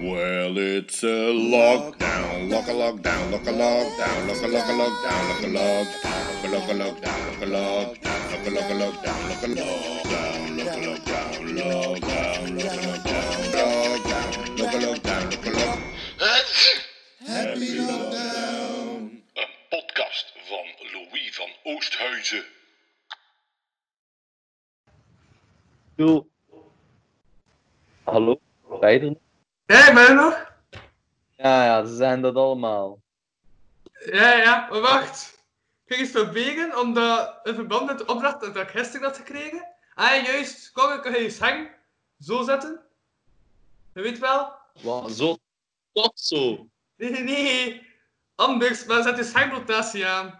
Well, it's a lockdown, lock a lockdown, lock a lockdown, lock a lock a lockdown, lock a lockdown, lock a lockdown, lock a lockdown, lock a lock a lockdown, lock a lockdown, lock a lockdown, lockdown, lock a lockdown, lockdown, lock a lockdown, lock a lock. Happy lockdown. Een podcast van Louis van Oosthuizen. Hallo? Er nog? Hé, ben je nog? Ja, ja, ze zijn dat allemaal. Ja, ja, maar wacht. Ik ging eens proberen, omdat in verband met de opdracht dat ik gisteren had gekregen. Ah, juist, kom ik ga je hang zo zetten. Je weet wel? Wat, zo? Tot zo? Nee, nee, nee. Anders, maar zet je hangrotatie aan.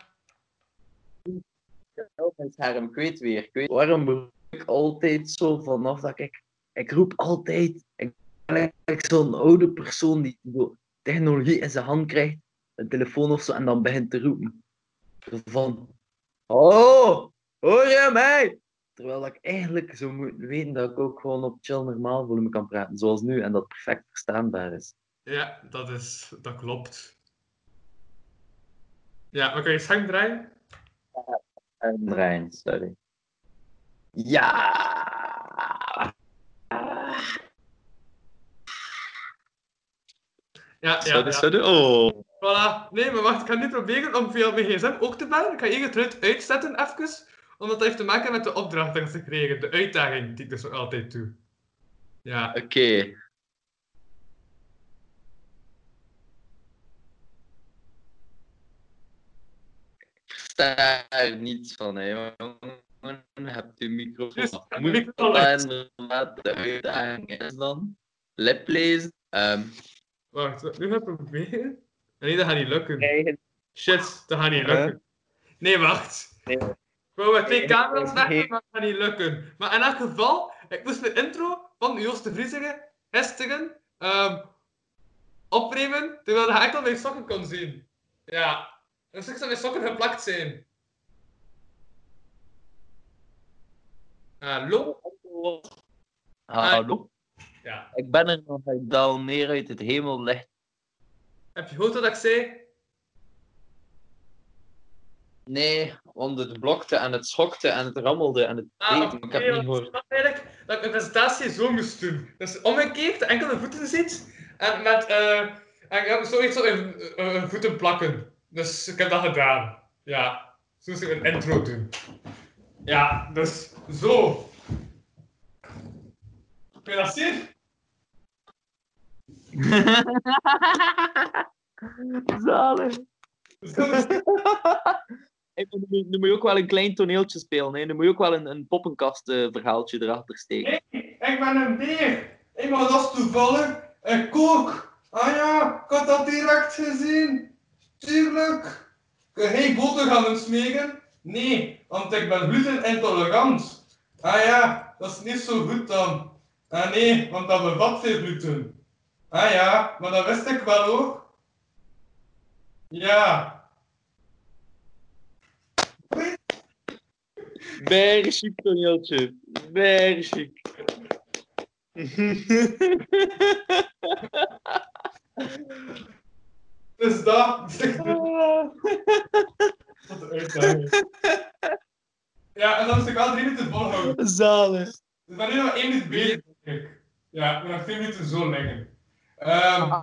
Mijn scherm, ik weet weer. Ik weet, waarom ik altijd zo vanaf dat ik... Ik roep altijd... Ik eigenlijk zo'n oude persoon die technologie in zijn hand krijgt, een telefoon of zo, en dan begint te roepen. Van... Oh, hoor je mij? Terwijl ik eigenlijk zou moeten weten dat ik ook gewoon op chill normaal volume kan praten, zoals nu, en dat perfect verstaanbaar is. Ja, dat is... Dat klopt. Ja, maar kan je hang draaien? En Rijn, sorry. Ja! Ja, ja, Sorry, ja. sorry. Oh. Voilà. Nee, maar wacht, ik ga nu proberen om via mijn gsm ook te bellen. Ik ga hier het geluid uitzetten, even. Omdat dat heeft te maken met de opdracht die ik heb gekregen. De uitdaging die ik dus altijd doe. Ja. Oké. Ik versta er niets van, hè, jongen. Hebt u microfoon Moet inderdaad de uitdaging is dan? Lip lezen? Ehm Wacht, nu ga ik proberen. Nee, dat gaat niet lukken. Shit, dat gaat niet lukken. Nee, wacht. Nee. Ik wou met twee camera's maar dat gaat niet lukken. Maar in elk geval, ik moest de intro van Joost de Vriezige gisteren ehm opnemen, terwijl hij enkel mijn sokken kon zien. Ja. Dus ik zou mijn sokken geplakt zijn. Hallo? Hallo? Ja. Ik ben er nog, ik daal neer uit het hemellicht. Heb je gehoord wat ik zei? Nee, want het blokte en het schokte en het rammelde en het Ah, deed, ik heb niet gehoord. ik dacht eigenlijk dat ik mijn presentatie zo moest doen. Dus omgekeerd, de enkele voeten ziet, en met, eh, en ik heb zoiets eh, eh, voeten plakken. Dus ik heb dat gedaan. Ja, zo moest ik een intro doen. Ja, dus zo. Kun je dat zien? Zalig. Hey, nu, nu moet je ook wel een klein toneeltje spelen. Hè? Nu moet je ook wel een, een poppenkast-verhaaltje erachter steken. Nee, ik ben een beer. Ik maar dat is toevallig. Ik kook. Ah ja, ik had dat direct gezien. Tuurlijk. Kun je geen boter gaan smeken? Nee, want ik ben glutenintolerant. Ah ja, dat is niet zo goed dan. Ah nee, want dat bevat veel gluten. Ah ja, maar dat wist ik wel hoor. Ja. Very chic toneeltje. Very chic. Dus dat. Wat een uitdaging. Ja, en dan moest ik wel drie minuten volhouden. Zalig. Dus ben nu nog één minuut bezig, ik. Ja, nog twee minuten zo liggen. Ehm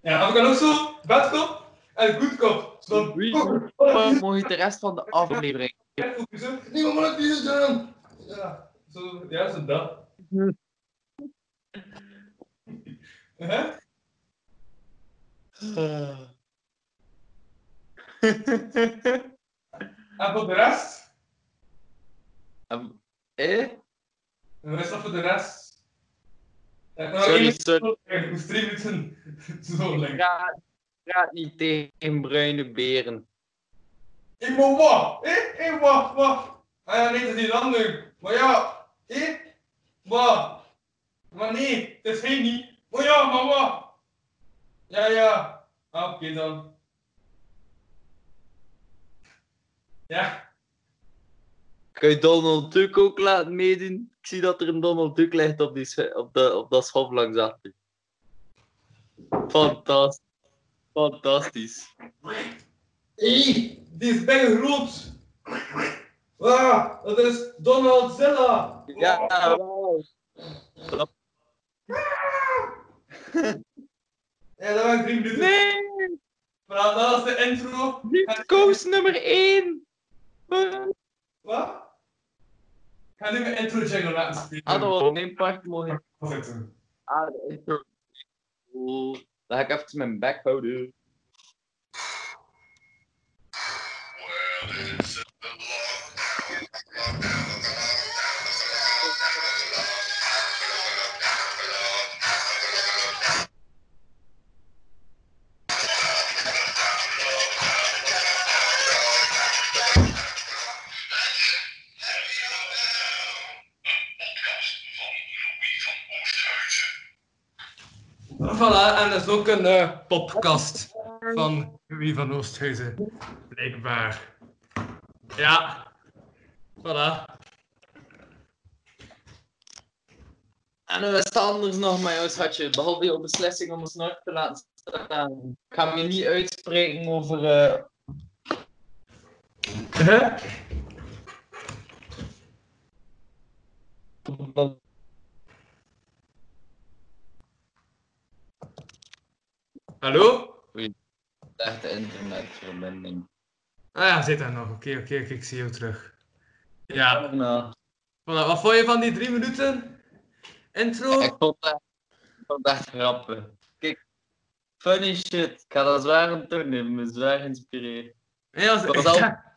ja, als ik dan ook zo bedkop en goedkop. Dan Oei. kop. Maar Mocht je de rest van de aflevering. Maar wat heb je gedaan? Ja, zo, ja, zo dat. Hè? En voor de rest? Um, eh? En is dat voor de rest? Ja, ik moet nog Sorry, sorry. Ik drie minuten zo liggen. Praat, praat niet tegen bruine beren. Ik moet wat? Eh? Eh, wat? Wat? Ah ja, nee, dat is niet een ander. Maar ja, eh? Wat? Maar nee, het is hij niet. Maar ja, maar wat? Ja, ja. Ah, oké dan. Ja. Kun je Donald Duck ook laten meedoen? Ik zie dat er een Donald Duck ligt op, die, op, de, op dat schop langs achter. Fantastisch. Fantastisch. Hey, die is bijna groot. Ah, dat is Donaldzilla. Ja, wauw. Ja, dat waren drie minuten. Nee! Maar dat was de intro. Niet koos nummer 1! Wat? Ik ga nu mijn intro jingle laten spelen. Ah, dat was geen part mogen. Ah, de intro. Oh, Dan ga ik even mijn houden. Podcast ook een eh, podcast van Wie van Oosthuizen. Blijkbaar. Ja. Voilà. En wat is het anders nog met jou, schatje? Behalve jouw beslissing om een snor te laten staan. Ik ga me niet uitspreken over... eh, Huh? Dat- Hallo? echte internetverbinding. Ah ja, zit daar nog. Oké, oké, ik zie jou terug. Ja. Voilà, wat vond je van die drie minuten intro? ik vond het ik vond echt grappig. Kijk, funny shit. Ik ga dat zwaar aan doen, ik me zwaar inspireren. Nee, dat Dat was al- Ja,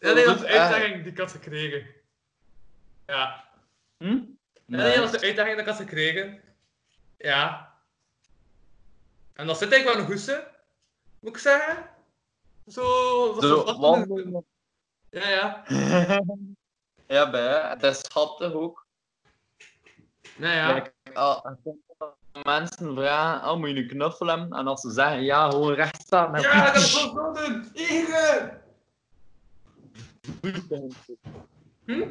nee, dat was de uitdaging die ik had gekregen. Ja. Hm? Nee, dat was de uitdaging die ik had gekregen. Ja. En dat zit eigenlijk wel een goede, moet ik zeggen. Zo, zo, wandelen. Ja, ja. ja, bij, hè. het is schattig ook. Nou ja. Kijk, al- mensen vragen, oh, moet je een knuffel hebben? En als ze zeggen, ja, gewoon recht staan. Ja, dat is zo zo doen. Inge! Hm?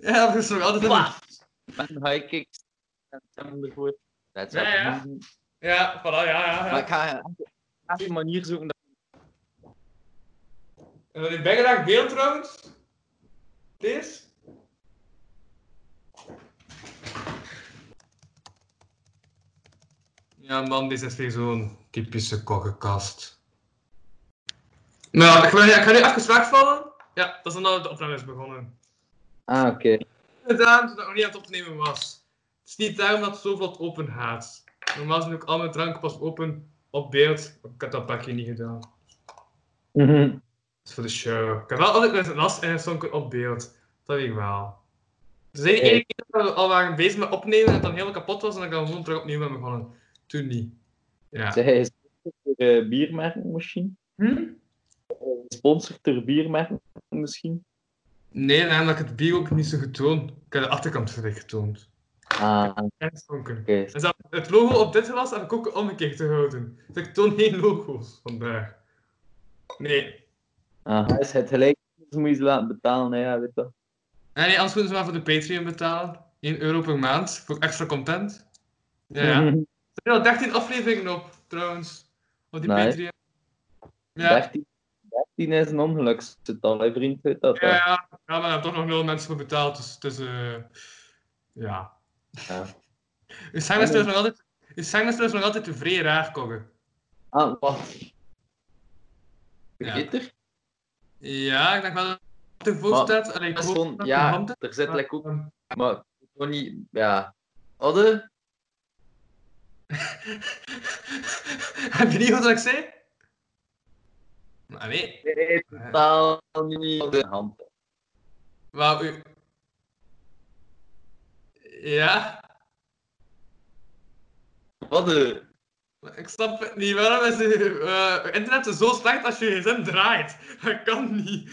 Ja, dat is nog altijd een... Met een high kick. En ervoor. Dat Ja, ja. Ja, voilà, ja, ja. Maar ja. ik ga even een manier zoeken. dat- En dan in bijgeraakt beeld trouwens. Deze. Ja man, dit is weer zo'n typische kokkenkast. Nou, ik ga, ik ga nu even wegvallen. Ja, dat is dan de opname is begonnen. Ah, oké. Gedaan toen ik nog niet aan het opnemen was. Het is niet daarom dat het zo vlot open gaat. Normaal zijn ook al mijn dranken pas open op beeld. Ik heb dat pakje niet gedaan. Mhm. Dat is voor de show. Ik had wel altijd met last ingeschonken op beeld. Dat weet ik wel. Dus de ene keer dat we al waren bezig met opnemen en het dan helemaal kapot was en ik dan gewoon terug opnieuw ben begonnen. Toen niet. Ja. Zeg, hij is uh, biermerken misschien? Hm? Sponsor ter biermerken misschien? Nee, namelijk het bier ook niet zo getoond. Ik heb de achterkant voor getoond. Ah. En zelfs het logo op dit glas heb ik ook omgekeerd te houden. Dus ik toon geen logo's vandaag. Nee. Ah, is het gelijk? Dus moet je ze laten betalen, hè, ja, weet. Nee, nee, anders moeten ze maar voor de Patreon betalen. 1 euro per maand voor extra content. Ja, ja. Er zijn al 13 afleveringen op, trouwens. Op die Nice. Patreon. Ja, 13, 13 is een ongeluksgetal, hè, vriend, weet dat? ja, hè? ja. ja, maar daar hebben toch nog nul mensen voor betaald, dus het is... eh ja. Ja. Uw zang is nog altijd... Uw zang is nog altijd vrij raar, Kogge. Ah. Ja. Vergeet er? Ja, ik denk wel dat het ervoor staat. Allee, ik gewoon, dat ja, er zit maar, like ook, maar niet, ja. Hadden? Heb je niet wat ik zei? Nee. Nee, totaal niet op de hand. Wauw, Ja? Hadden? Ik snap het niet. Waarom is uw eh, internet zo slecht als je gsm draait? Dat kan niet.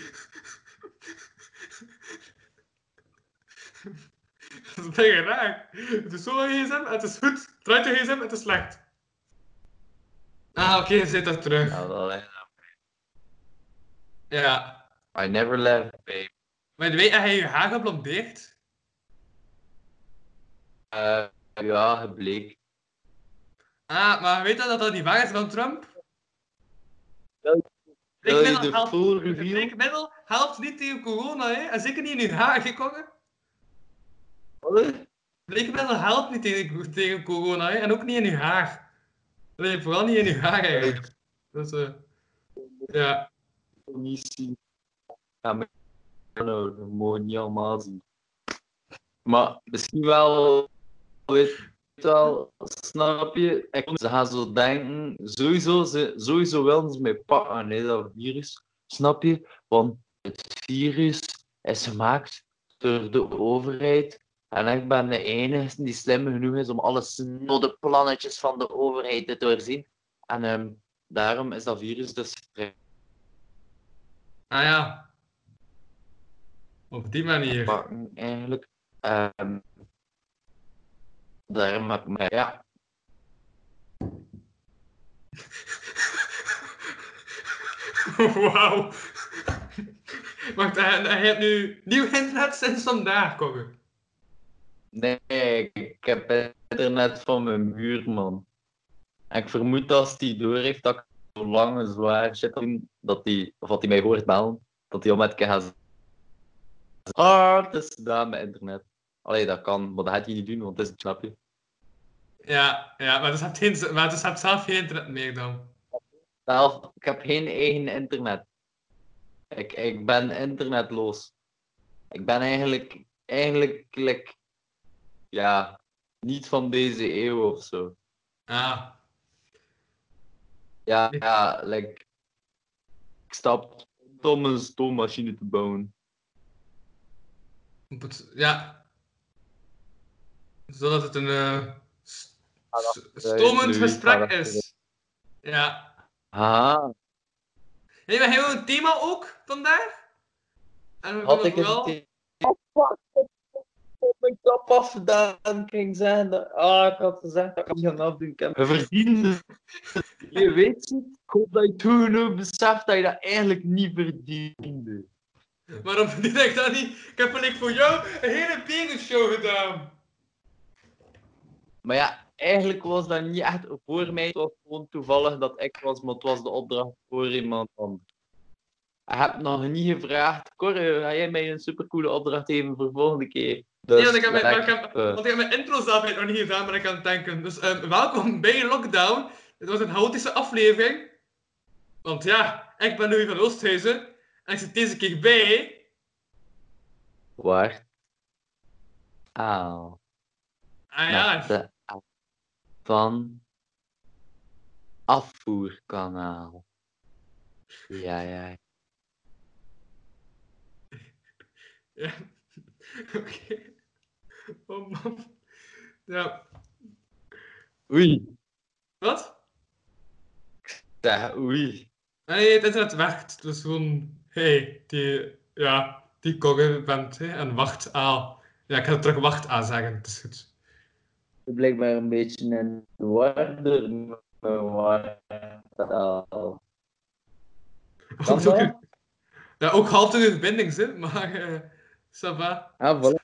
Dat is bijna raar. Het is zo gsm, het is goed. Draait je gsm, het is slecht. Ah, oké, je zit er terug. Ja, wel, hè. Ja. I never left, babe. Maar weet je je haar geblondeerd? Eh, ja, het bleek. Ah, maar weet je dat dat niet waar is van Trump? De helpt- full review? bleekmiddel helpt niet tegen corona, hè? En zeker niet in je haar, Kokke? Wat? Bleekmiddel helpt niet tegen, tegen corona, hè? En ook niet in je haar. Nee, vooral niet in je haar, eigenlijk. Dus, eh ja. niet zien. Ja, maar niet allemaal zien. Maar misschien wel, weet je wel, snap je? Ik, ze gaan zo denken, sowieso, ze, sowieso willen ze mij pakken, hè, dat virus. Snap je? Want het virus is gemaakt door de overheid. En ik ben de enige die slim genoeg is om alle snodde plannetjes van de overheid te doorzien. En ehm, daarom is dat virus dus Ah ja. Op die manier. pakken eigenlijk. Ehm heb ik mij, ja, Wauw. Wacht, hij, hij heeft nu nieuw internet sinds vandaag, Kokke. nee, ik heb internet van mijn buurman. En ik vermoed dat als die door heeft dat ik zo lange zwaar shit doen, dat die, of dat hij mij hoort bellen, dat hij om met gaat ah, het is gedaan met internet. Allee, dat kan, maar dat gaat hij niet doen, want het is een snap je. Ja, ja, maar dus heb je geen, maar dus heb zelf geen internet meer dan. Zelf, ik heb geen eigen internet. Ik, ik ben internetloos. Ik ben eigenlijk, eigenlijk, like, ja, niet van deze eeuw of zo. Ah. Ja, ja, like, ik stap om een stoommachine te bouwen. Ja. Zodat het een s- stomend gesprek is. Ja. Ah, Hey, we hebben een thema ook vandaag. En we had ik wel... het Oh, fuck, ik heb mijn kap afgedaan. Ik ging zeggen dat... Ah, ik had gezegd dat ik hem gaan afdoen. Heb... We verdienden. Je weet het. Ik hoop dat je toen ook beseft dat je dat eigenlijk niet verdiende. Waarom verdien ik dat niet? Ik heb voor jou een hele bagelshow gedaan. Maar ja, eigenlijk was dat niet echt voor mij. Het was gewoon toevallig dat ik was, maar het was de opdracht voor iemand anders. Ik heb nog niet gevraagd. Cor, ga jij mij een supercoole opdracht geven voor de volgende keer? Dus, nee, want ik heb, mijn, ik heb, eh, want ik heb mijn intro zelf nog niet gedaan, maar ik kan het denken. Dus ehm, welkom bij Lockdown. Het was een chaotische aflevering. Want ja, ik ben Louis van Oosthuizen. En ik zit deze keer bij... Waar? Auw. Ah ja, Met de a- van afvoerkanaal. Ja, ja. ja. Oké. Oh man. Ja. Oei. Wat? Zeg, oei. Nee, het internet werkt. Dus gewoon... hey, die... Ja, die kogge bent, hè. En wacht A. Ja, ik ga terug wacht A zeggen. Het is goed. Blijkbaar een beetje in mijn wartaal. Kan Ook? Ja, ook half de verbinding zit, maar... eh ça va. Ah, voilà.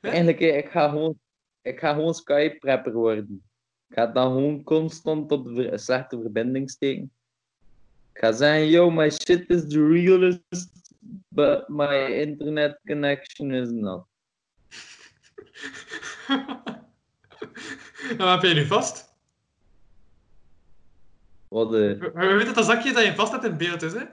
Eigenlijk, eh, ik ga gewoon, ik ga gewoon Skype-prepper worden. Ik ga dan gewoon constant op de slechte verbinding steken. Ik ga zeggen, yo, my shit is the realest, but my internet connection is not. En wat heb je nu vast? Wat, eh, We, we weten dat dat zakje dat je vast hebt in beeld is, hè?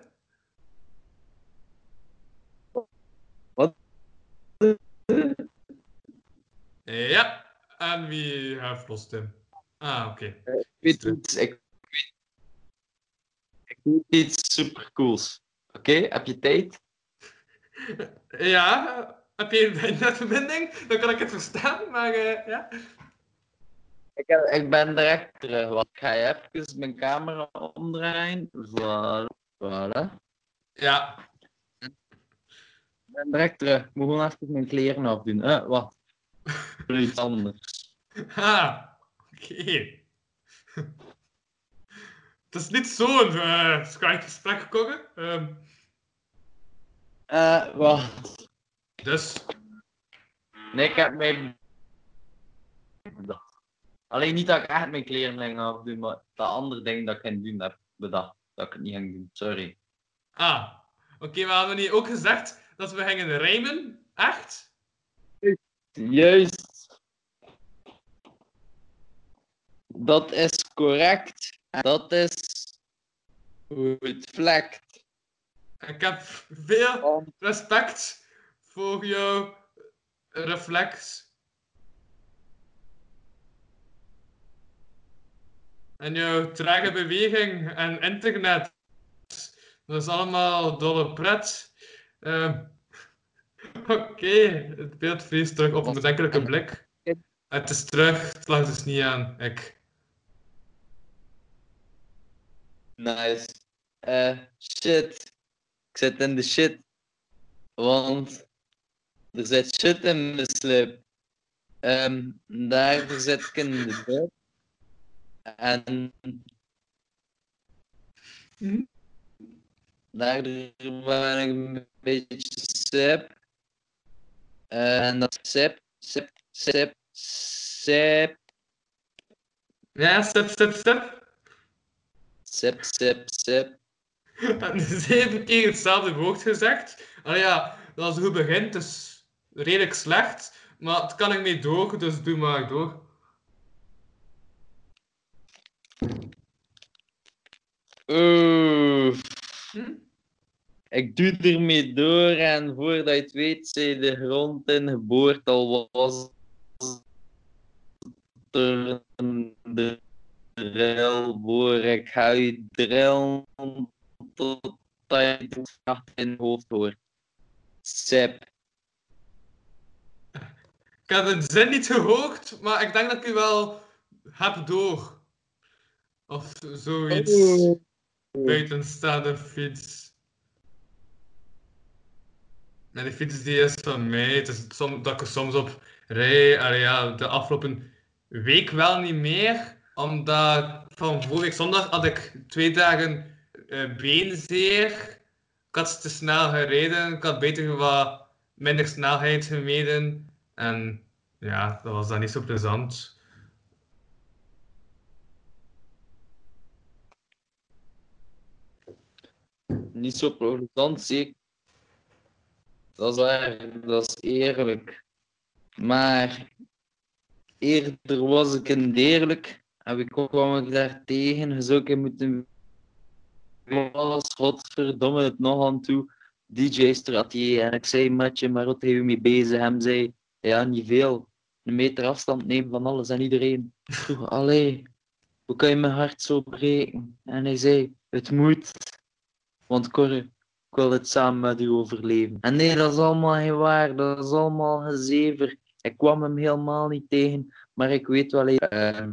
Ja, en wie heeft lost hem? Ah, oké. ik weet iets, ik weet, ik weet iets supercools. Oké, heb je tijd? Ja, heb je een internetverbinding? Dan kan ik het verstaan, maar eh, ja. Ik, heb- ik ben direct terug. Wat ik ga even mijn camera omdraaien. Voilà. voilà. Ja, Ik ben direct terug. Ik moet gewoon even mijn kleren afdoen. Eh, wat? Iets anders. ha, oké. het is niet zo'n uh, Skype-gesprek gekomen. Ehm, Eh, wacht. Dus, Nee, ik heb mij bedacht. Alleen niet dat ik echt mijn kleren ging afdoen, maar dat andere ding dat ik ging doen, heb bedacht. Dat ik het niet ging doen. Sorry. ah. Oké, we hadden niet ook gezegd dat we gingen rijmen? Echt? Juist. Dat is correct. Dat is hoe het vlekt. Ik heb veel respect voor jouw reflex. En jouw trage beweging en internet. Dat is allemaal dolle pret. Ehm, Oké, het beeld vliegt terug op een bedenkelijke blik. Het is terug, het lag dus niet aan. Ik. Nice. Eh, shit. Ik zit in de shit. Want er zit shit in mijn slip. Ehm, daar zit ik in de bed. En daardoor ben ik een beetje sip. En dat sip, sip, sip, sip, Ja, step, step, step. sip, sip, sip. En zeven keer hetzelfde woord gezegd. Allee ja, als het goed begint, is redelijk slecht. Maar het kan ik mee door, dus doe maar door. Oeh. Hm? Ik doe ermee door en voordat je het weet, zij de grond in geboord al was er een drill voor. Ik ga je drillen tot je het in het hoofd hoort. Sip. Ik heb de zin niet gehoord, maar ik denk dat ik u wel heb door. Of zoiets. Buitenstaande fiets. En die fiets die is van mij. Het is som, dat ik er soms op rij. Allee, ja, de afgelopen week wel niet meer. Omdat van vorige week zondag had ik twee dagen eh beenzeer. Ik had te snel gereden. Ik had beter wat minder snelheid gemeten. En ja, dat was dan niet zo plezant. Niet zo plezant, zie Dat is waar, dat is eerlijk. Maar eerder was ik een deerlijk en wie kwam ik daar tegen? Je zou ik moeten was godverdomme het nog aan toe. DJ-strategie. En ik zei, Matje, maar wat heb je mee bezig? Hem zei, ja, niet veel. Een meter afstand nemen van alles en iedereen. Ik vroeg, allee, hoe kan je mijn hart zo breken? En hij zei, het moet. Want Corre, ik wil het samen met u overleven. En nee, dat is allemaal geen waar. Dat is allemaal gezever. Ik kwam hem helemaal niet tegen. Maar ik weet wel... eh,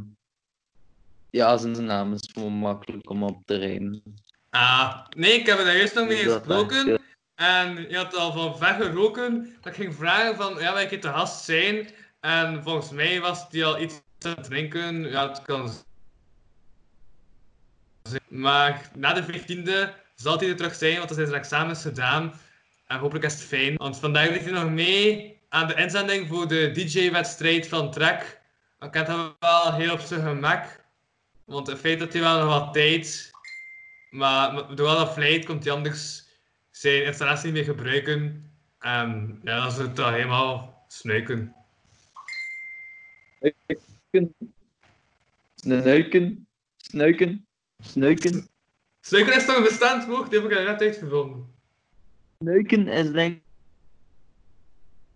ja, zijn naam is gewoon makkelijk om op te rijmen. Ah, nee, ik heb er eerst nog mee gesproken. En je had al van ver geroken. Dat ik ging vragen van, ja, welke te gast zijn. En volgens mij was die al iets aan het drinken. Ja, het kan. Maar na de 15e zal hij er terug zijn, want dan zijn zijn examens gedaan. En hopelijk is het fijn. Want vandaag ligt hij nog mee aan de inzending voor de DJ-wedstrijd van Trek. Ik heb hem wel heel op zijn gemak. Want het feit dat hij wel nog wat tijd maar door alle vlijt komt hij anders zijn installatie meer gebruiken. En ja, dan zou het al helemaal snuiken. Snuiken, snuiken, snuiken. Snuiken is toch een bestaand woord? Die heb ik er net uitgevonden. Snuiken is denk ik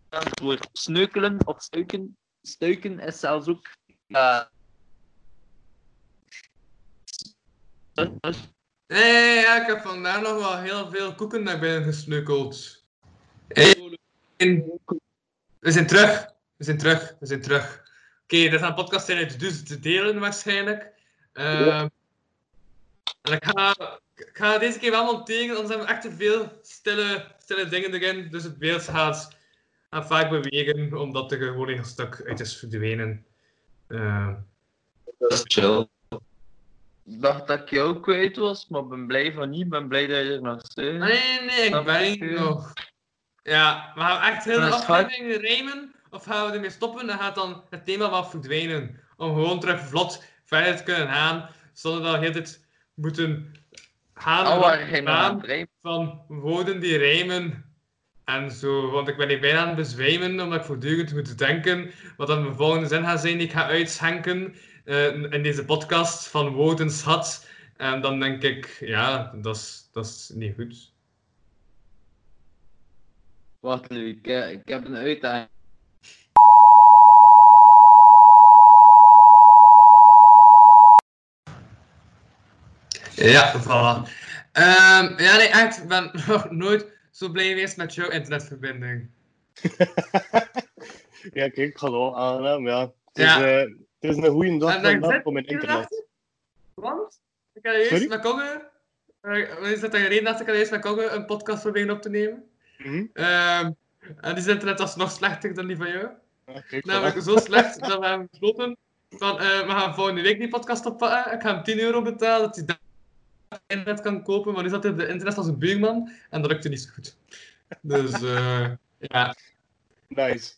het woord sneukelen of stuiken. Stuiken is zelfs ook. Ja. Nee, ja, ik heb vandaag nog wel heel veel koeken naar binnen gesnukkeld. Hey, we zijn terug. We zijn terug. We zijn terug. Oké, dit gaat een podcast zijn uit dus te delen waarschijnlijk. Ehm, en ik ga, ik ga deze keer wel monteren, anders hebben we echt te veel stille, stille dingen erin. Dus het beeld gaat, gaat vaak bewegen, omdat er gewoon een stuk uit is verdwenen. Ehm, Dat is chill. Dacht dat ik jou kwijt was, maar ben blij van niet. ben blij dat je er nog bent. Nee, nee, ik ben ja. nog. Ja, we gaan echt heel de aflevering rijmen, of gaan we ermee stoppen en gaat dan het thema wat verdwijnen. Om gewoon terug vlot verder te kunnen gaan, zonder dat we hele tijd moeten gaan aan het van woorden die rijmen en zo. Want ik ben hier bijna aan het bezwijmen, omdat ik voortdurend moet denken wat dan mijn volgende zin gaat zijn die ik ga uitschenken eh, in deze podcast van woordenschat. En dan denk ik, ja, dat is, dat is niet goed. Wacht, Louis, ik, eh, ik heb een uitdaging. Ja, voilà. Ehm, ja, nee, echt, ik ben nog nooit zo blij geweest met jouw internetverbinding. Ja, kijk, hallo, aangenaam, ja. Het is, Ja. Eh, het is een goede dag voor mijn je internet. Want? Ik had eerst met Kogge... Uh, is dat dan gereden dat ik had eerst met Kogge een podcast proberen op te nemen? Mhm. Ehm, en die internet was nog slechter dan die van jou. Kijk, Namelijk zo slecht dat we hebben besloten van eh, we gaan volgende week die podcast oppakken. Ik ga hem 10 euro betalen dat hij daar internet kan kopen, maar nu zat hij op de internet als een buurman en dat lukte niet zo goed. Dus eh ja, Nice.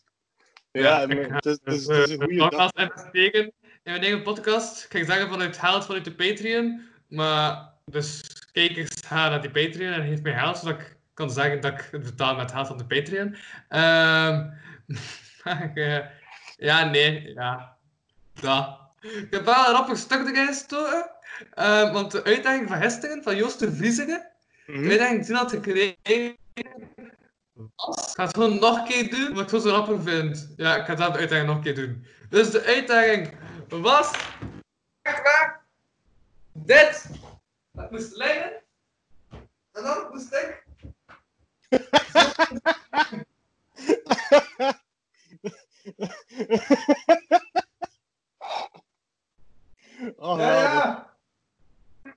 Ja, Ja, ik maar ga- het is, het is, het is een goede dag. in mijn eigen podcast. Ik ga zeggen vanuit geld vanuit de Patreon, maar dus kijkers gaan naar die Patreon en geef mij geld, zodat ik kan zeggen dat ik het betaal met geld van de Patreon. Ehm eh, ja, nee, ja. Dat. Ik heb wel een rappig stuk erin gestoken. Ehm, want de uitdaging van gisteren, van Joost de Vliezige, de Mhm. uitdaging die had gekregen was... Ik ga het gewoon nog een keer doen, omdat ik het zo rappig vind. Ja, ik ga dat uitdaging nog een keer doen. Dus de uitdaging was... Echt waar? Dit! Dat moest liggen. En dan moest ik... Oh, Ja, ja. ja!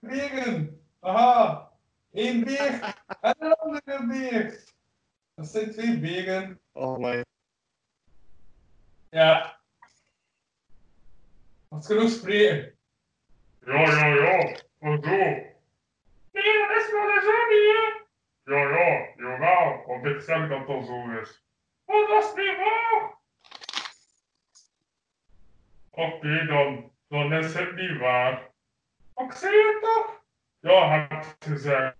Beren! Aha! Eén beer en een andere beer! Dat zijn twee beren. Oh my. Ja. Wat genoeg spreken. Ja, ja, ja. Hoezo? Nee, dat is wel zo niet, hè? Ja, ja, jawel, want ik zeg dat dat zo is. Maar dat is niet waar. Oké, dan, dan is het niet waar. Ik zei het toch? Ja, heb ik gezegd.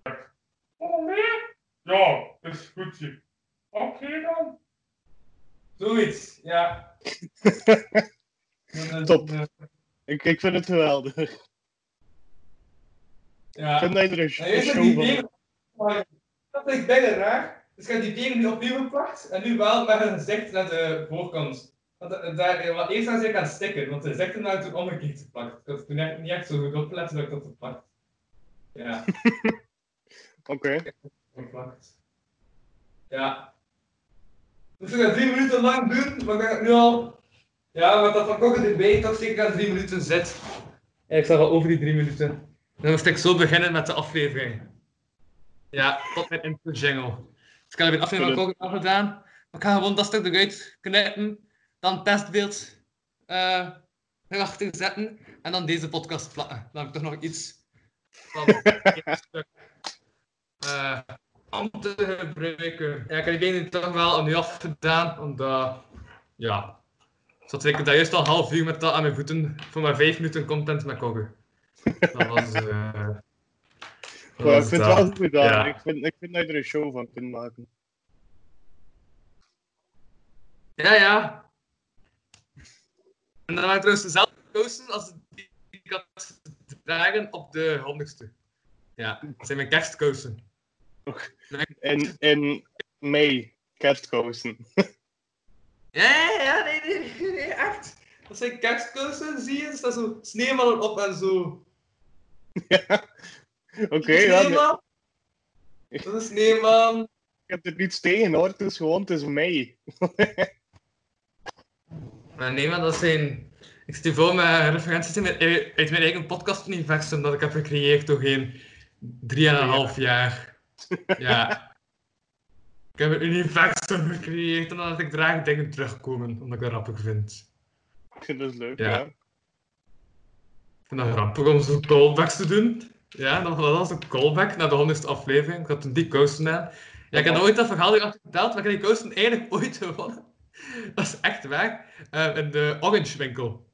Oh nee? Ja, is goed. Oké dan. Zoiets, ja. Dat is, Top. Ik, ik vind het geweldig. Ik Ja. vind dat je er een En eerst show van beren. maar Dat vind ik bijna raar. Dus ik heb die beren nu opnieuw geplakt en nu wel met een gezicht naar de voorkant. Want eh, daar, want eerst zijn ze aan het stikken, want de gezichten waren toen omgekeerd geplakt. Ik had toen echt niet echt zo goed opgelet dat ik dat geplakt. Ja. Oké. geplakt. Ja. Dus ik ga drie minuten lang doen, maar ik denk dat ik nu al. Ja, met dat van Kokken erbij toch zeker aan drie minuten zit. Ik zag al over die drie minuten. Dan moest ik zo beginnen met de aflevering. Ja, tot mijn intro jingle. Ik heb aflevering van Kokken al gedaan. Maar ik ga gewoon dat stuk eruit knippen, dan het testbeeld eh erachter zetten en dan deze podcast plakken. Dan heb ik toch nog iets van eh, om te gebruiken. Ja, ik heb die benen toch wel nu afgedaan, omdat, ja, zat ik daar juist al half uur met dat aan mijn voeten voor maar vijf minuten content met koggen. Dat was, eh dat Maar ik vind het dat. wel goed gedaan. Ja. Ik, vind, ik vind dat je er een show van kunt maken. Ja, ja. En dan waren trouwens dezelfde kousen als die ik had dragen op de honderdste. Ja, dat zijn mijn kerstkousen. In, in mei, kerstkousen. Ja, ja, ja, nee, nee, echt. Dat zijn kerstkousen, zie je? Er staan zo sneeuwballen op en zo. Oké, ja. nee, Sneeuwman. Dat is. Ik heb er niets tegen hoor. Het is gewoon, het is mei. Maar nee, man, dat zijn... Ik zit hier vol met referenties in mijn- uit mijn eigen podcast-universum dat ik heb gecreëerd door geen drieënhalf jaar. Ja. Ik heb een universum gecreëerd en dan laat ik draag dingen terugkomen, omdat ik dat rappig vind. Dat is leuk, Ja. ja. vind dat grappig om zo callbacks te doen. Ja, dat was een callback naar de honderdste aflevering. Ik had toen die kousen aan. Ja, ik heb nooit dat verhaal achter verteld, maar ik heb die eigenlijk ooit gewonnen. Dat is echt waar. Eh, in de Orange winkel.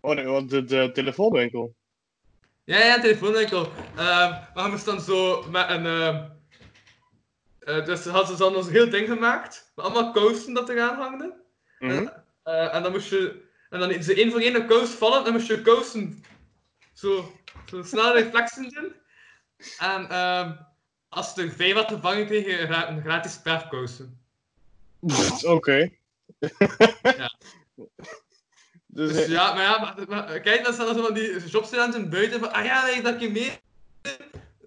Oh, nee, want de, de telefoonwinkel. Ja, ja, telefoonwinkel. Ehm maar we moest dan zo met een... ehm eh, dus hadden ze dan een heel ding gemaakt. Met allemaal kousen dat eraan hangden. Mhm. Eh, en dan moest je... En dan ze één voor één een kous vallen. En dan moest je kousen zo, snel reflexen doen. En ehm als er vijf had te vangen, kreeg je een gra- een gratis perfkousen. Oké. Ja. Dus, Dus ja, maar ja, maar, maar kijk, dan staan er zo van die jobstudenten buiten van, ah ja, nee, dat je mee.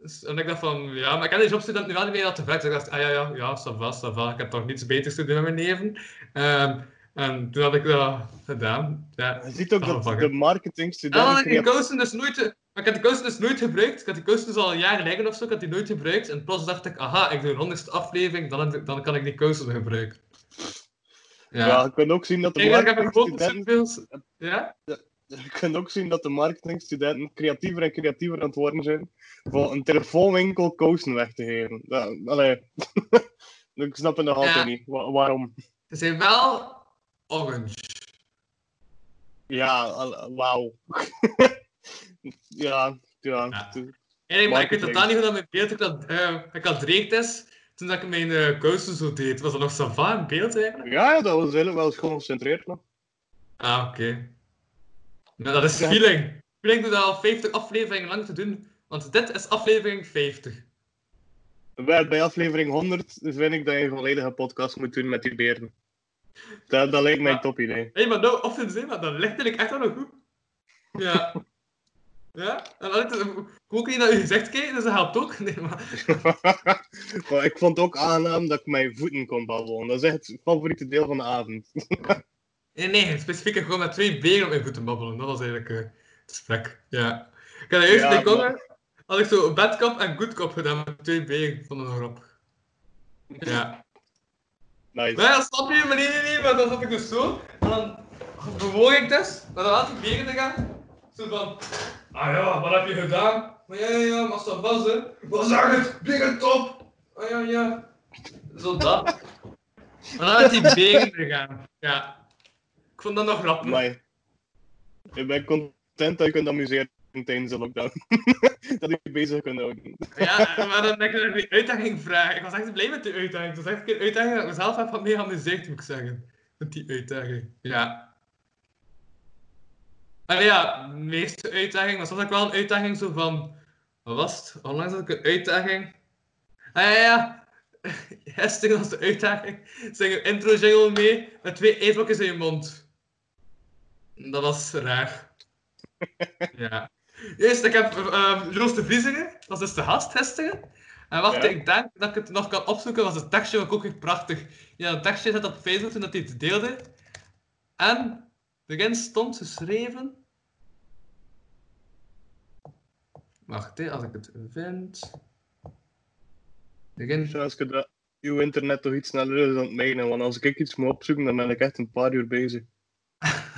Dus, en ik dacht van, ja, maar ik heb die jobstudent nu wel niet meer dat te vet. Dus ik dacht, ah ja, ja, ja, ça va, ça va. Ik heb toch niets beters te doen met mijn leven. Ehm, en toen had ik dat gedaan. Ja. je ziet ook dat de it. marketingstudent... En dan had ik kousen dus nooit... Maar ik had die kousen dus nooit gebruikt. Ik had die kousen dus al een jaar liggen of zo. Ik had die nooit gebruikt. En plots dacht ik, aha, ik doe een honderdste aflevering. Dan, ik- dan kan ik die kousen gebruiken. Ja. Ja, je kunt ook zien dat de ik marketingstudenten... Ja? Je kunt ook zien dat de marketingstudenten creatiever en creatiever aan het worden zijn voor een telefoonwinkel kousen weg te geven. Ja, allee. ik snap het nog altijd Ja. niet. Wa- waarom? Ze zijn wel orange. Ja, wauw. ja, ja. Ja. Eigenlijk, maar ik weet totaal niet hoe dat mijn beeld ik dat, eh, ik had dreigt is. Toen dat ik mijn eh kousen zo deed. Was dat nog sava in beeld eigenlijk? Ja, ja, dat was wel eens geconcentreerd nog. Ah, oké. Nou, dat is Ja. feeling. Feeling doet dat al 50 afleveringen lang te doen. Want dit is aflevering 50. Bij, bij aflevering 100 vind ik dat je een volledige podcast moet doen met die beren. Dat, dat lijkt mij een top idee. Hé, maar nou, of in zin, maar dat ligt eigenlijk echt wel nog goed. Ja. Ja? En ik ook niet naar je gezicht kijken, dus dat helpt ook. Nee, maar... maar ik vond het ook aangenaam dat ik mijn voeten kon babbelen. Dat is echt het favoriete deel van de avond. Nee, nee, specifiek gewoon met twee beren op mijn voeten babbelen. Dat was eigenlijk eh, het gesprek. Ja. Ik had eerst Ja, had ik zo bad cop en good cop gedaan met twee vond het nog grappig. Ja. Nice. Maar snap je? Maar nee, nee, nee, maar dan zat ik dus zo. En dan bewoog ik dus, dan had ik beren te gaan. Zo van, ah ja, wat heb je gedaan? Maar ja, ja, ja, maar dat was hè. Wat zeg het? Beren top! Ah ja, ja. Zo dat. Maar dan had die beren gegaan. Ja. Ik vond dat nog grappig. Maar ik ben content dat je kunt amuseren tijdens de lockdown. dat je je bezig kunt houden. Ja, maar dan denk ik dat ik die uitdaging vraag. Ik was echt blij met die uitdaging. Het was echt een uitdaging dat ik mezelf heb wat meer geamuseerd, moet ik zeggen. Met die uitdaging. Ja. Ja, de meeste uitdaging was ook wel een uitdaging zo van... Wat was het? Onlangs had ik een uitdaging. Ah ja, ja. Gisteren was de uitdaging. Zing een intro jingle mee met twee ijsblokjes in je mond. Dat was raar. Ja. Eerst, ik heb uh, Joost de Vriezingen, dat is dus de gast gisteren. En wacht, Ja. ik denk dat ik het nog kan opzoeken, was het tekstje ook echt prachtig. Ja, het tekstje zat op Facebook toen dat hij het deelde. En erin stond geschreven... Wacht, hè, als ik het vind... Dus als ik dat, uw internet toch iets sneller is dan het mijne. Want als ik iets moet opzoeken, dan ben ik echt een paar uur bezig.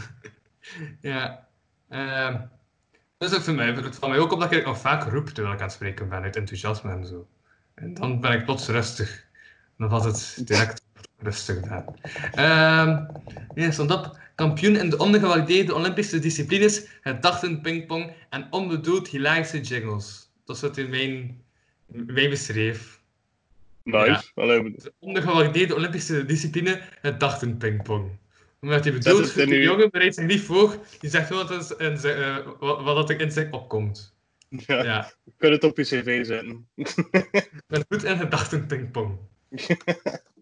Ja. dus ook voor mij, het valt mij ook op dat ik nog vaak roep terwijl ik aan het spreken ben, uit enthousiasme en zo. En dan ben ik plots rustig. Dan was het direct rustig gedaan. Ehm stond op, kampioen in de ondergewaardeerde Olympische disciplines, gedachten pingpong en onbedoeld hilarische jingles. Dat is wat in mijn, mij beschreef. Nice. Ja. De ondergewaardeerde Olympische discipline, het pingpong. Omdat hij bedoelt, in de jongen bereidt zich niet voor, die zegt in zijn- eh, wat, wat dat er in zich opkomt. ja, Ja, je kunt het op je cv zetten. met goed en gedachten pingpong.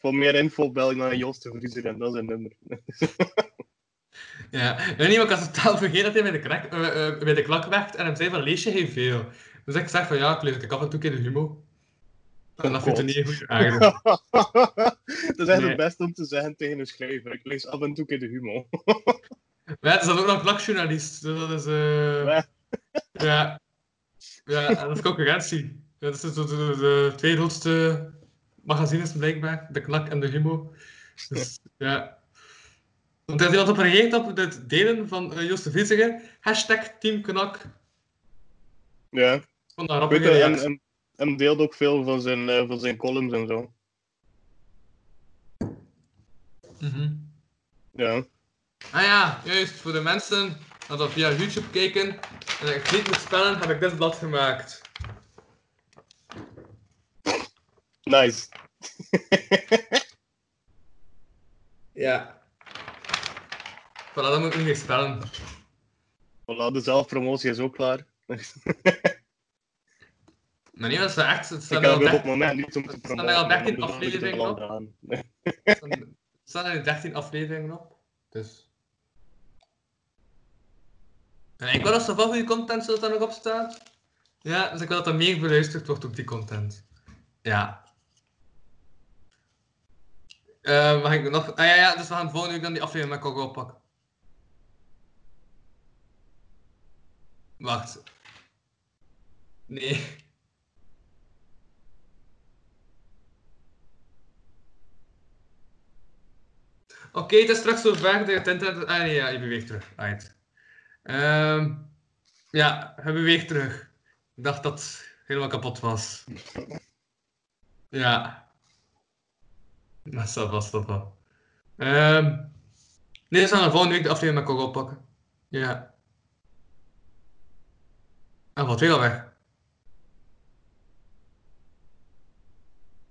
Voor meer info bel ik naar Jos de Vriezer en dat is een nummer. Ja, en niet, ik had totaal vergeten dat hij bij de, krak, eh, eh, bij de klak werkt en hem zei van, lees je heel veel? Dus ik zeg van, ja, ik lees ik af en toe keer de humo. En dat vindt hij niet goed eigenlijk. dat is echt Nee. het beste om te zeggen tegen een schrijver. Ik lees af en toe keer de humor. Maar het is dan ook nog klakjournalist, dus dat is... eh Ja. ja. Ja, dat is concurrentie. Dat is de, de, de, de twee grootste magazines blijkbaar, de klak en de humo. Dus ja... Want er is iemand op gereageerd op het delen van uh, Joost de Vissige. Hashtag Team Knak. Ja. Een Ik weet dat, en, en, en deelt ook veel van zijn, eh, van zijn columns en zo. Mhm. Ja. Ah ja, juist. Voor de mensen die dat via YouTube kijken en ik niet moet spellen, heb ik dit blad gemaakt. Nice. Ja. Voilà, dan moet ik niet meer spellen. Voilà, de zelfpromotie is ook klaar. Maar nee, dat is wel echt... Het Ik heb er op het 13 moment niet om te Er staan promoten. er al 13 maar dat doe ik het afleveringen op. er staan er 13 afleveringen op. Dus... En ik wil dat zoveel goede content zodat daar nog op staat. Ja, dus ik wil dat er meer beluisterd wordt op die content. Ja. Eh, mag ik nog... Ah ja, ja, dus we gaan volgende week dan die aflevering met Coco oppakken. Wacht. Nee. Oké, het is straks zo ver dat internet... Ah nee, ja, je beweegt terug. Right. Ehm ja, hij beweegt terug. Ik dacht dat het helemaal kapot was. Ja. Maar dat was dat wel. Ehm nee, we gaan volgende week de aflevering met Coco oppakken. Ja. Ah, wat weer al weg.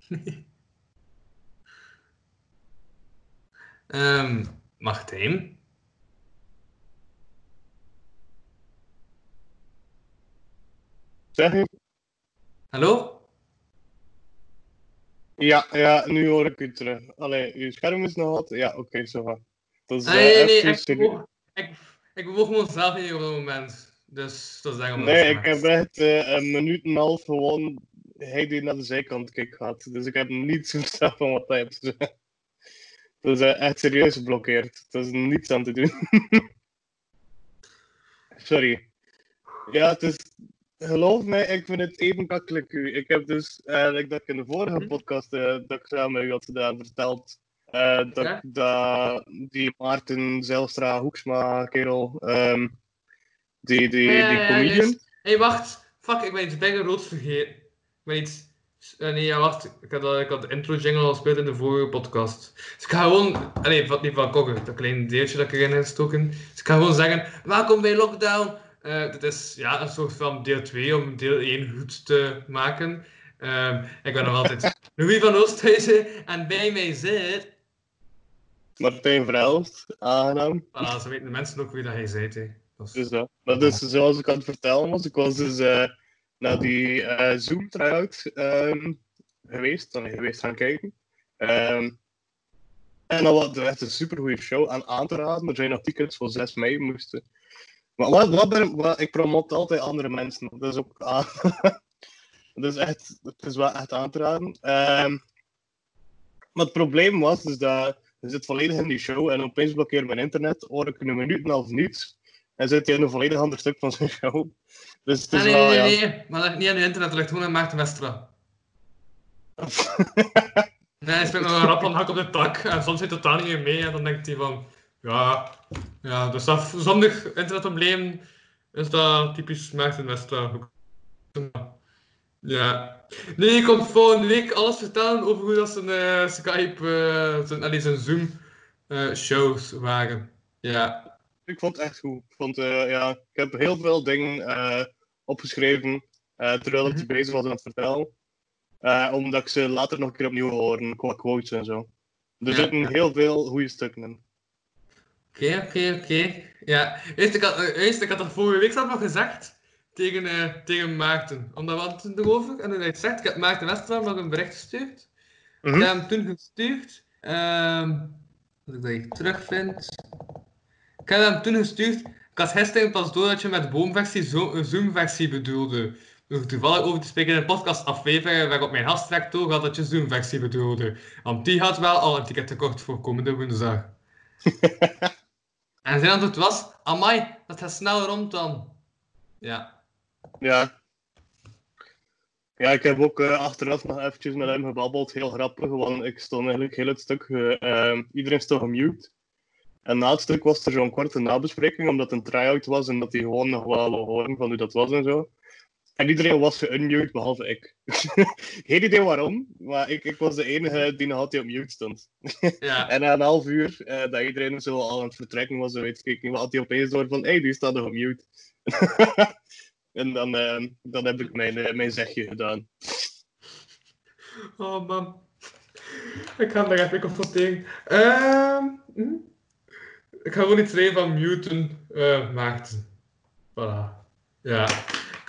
Ehm Martijn? Zeg je? Hallo? Ja, ja, nu hoor ik u terug. Allee, uw scherm is nog altijd... Ja, oké, zo. Dat is nee, eh, nee, even ik bewoog, ik, ik bewoog gewoon zelf niet op dat moment. Dus dat is daarom dat Nee, ik heb echt eh, een minuut en een half gewoon hij die naar de zijkant keek gehad. Dus ik heb niets verstaan van wat hij heeft gezegd. Dat is eh, echt serieus geblokkeerd. Er is niets aan te doen. Sorry. Ja, het is... Geloof mij, ik vind het even kakkelijk u. Ik heb dus, like dat ik in de vorige Hm? podcast eh, dat ik samen met u had gedaan, verteld eh, dat Ja? ik dat die Maarten Zijlstra Hoeksma kerel, ehm, die, die, Ja, die comedian. Hé, wacht. Fuck, ik ben iets bijna roods vergeten. Ik ben iets... eh, nee, ja, wacht. Ik had, ik had de intro jingle al gespeeld in de vorige podcast. Dus ik ga gewoon... Allee, wat niet van Kogge, dat kleine deeltje dat ik erin heb gestoken. Dus ik ga gewoon zeggen, welkom bij Lockdown. Eh dit is ja, een soort van deel 2 om deel 1 goed te maken. Ehm, ik ben nog altijd Louis van Oosthuizen en bij mij zit... Martijn Verhelst, aangenaam. Voilà, zo weten de mensen ook wie dat hij zei. hè. Dat is- Dus dat. Maar dus, zoals ik aan het vertellen was, ik was dus eh, naar die eh, Zoom try-out ehm, geweest, dan geweest gaan kijken. Ehm, en dat was echt een supergoeie show aan aan te raden. Er zijn nog tickets voor 6 mei moesten. Maar wat, wat ben, wat, ik promote altijd andere mensen. Dat is ook aan. dat is echt, het is wel echt aan te raden. Ehm, maar het probleem was dus dat je zit volledig in die show en opeens blokkeert mijn internet, hoor ik een minuut en een half niets. En zit hij in een volledig ander stuk van zijn show. Dus het is Ah, nee, wel, nee, ja. nee, nee. Maar dat niet aan je internet, dat ligt gewoon aan Maarten Westra. Nee, hij speelt nog een rap van hak op de tak en soms zit het totaal niet meer mee en dan denkt hij van, ja, ja dus dat zonder internetprobleem is dat typisch Maarten Westra. Ja. Nee, ik kom volgende week alles vertellen over hoe dat zijn eh, Skype, eh zijn, allee, zijn Zoom eh, shows waren. Ja. Ik vond het echt goed. Ik, vond, ja, ik heb heel veel dingen opgeschreven terwijl ik Mhm. bezig was aan het vertellen. Omdat ik ze later nog een keer opnieuw horen, qua quotes en zo. Er Ja, zitten heel veel goede stukken in. Oké, oké, oké. Ja, eerst, ik had, eh, eerst, ik had dat vorige week zelf nog gezegd tegen, eh, tegen Maarten. Omdat we hadden het erover. En toen hij zegt, ik heb Maarten Westerland nog een bericht gestuurd. Mhm. Ik heb hem toen gestuurd. ehm als ik dat hier terugvind. Ik heb hem toen gestuurd. Ik had gisteren pas door dat je met boomversie zo, een zoomversie bedoelde. Door toevallig over te spreken in een podcast aflevering waar ik op mijn gastwerk toe had dat je zoomversie bedoelde. Want die had wel al een ticket tekort voor komende woensdag. En zijn antwoord was, amai, dat gaat snel rond dan. Ja. Ja. Ja, ik heb ook eh, achteraf nog eventjes met hem gebabbeld. Heel grappig, want ik stond eigenlijk heel het stuk... ehm, iedereen stond gemute. En na het stuk was er zo'n korte nabespreking, omdat het een try-out was en dat hij gewoon nog wel horen van hoe dat was en zo. En iedereen was geunmute, behalve ik. Geen idee waarom, maar ik, ik was de enige die nog altijd op mute stond. Ja. En na een half uur, eh, dat iedereen zo al aan het vertrekken was, weet ik niet, had hij opeens door van, hé, hey, die staat nog op mute. en dan, eh, dan heb ik mijn, eh, mijn zegje gedaan. Oh man. Ik ga hem daar even confronteren. Ehm hm? Ik ga gewoon iets van muten Maarten. Voilà. Ja.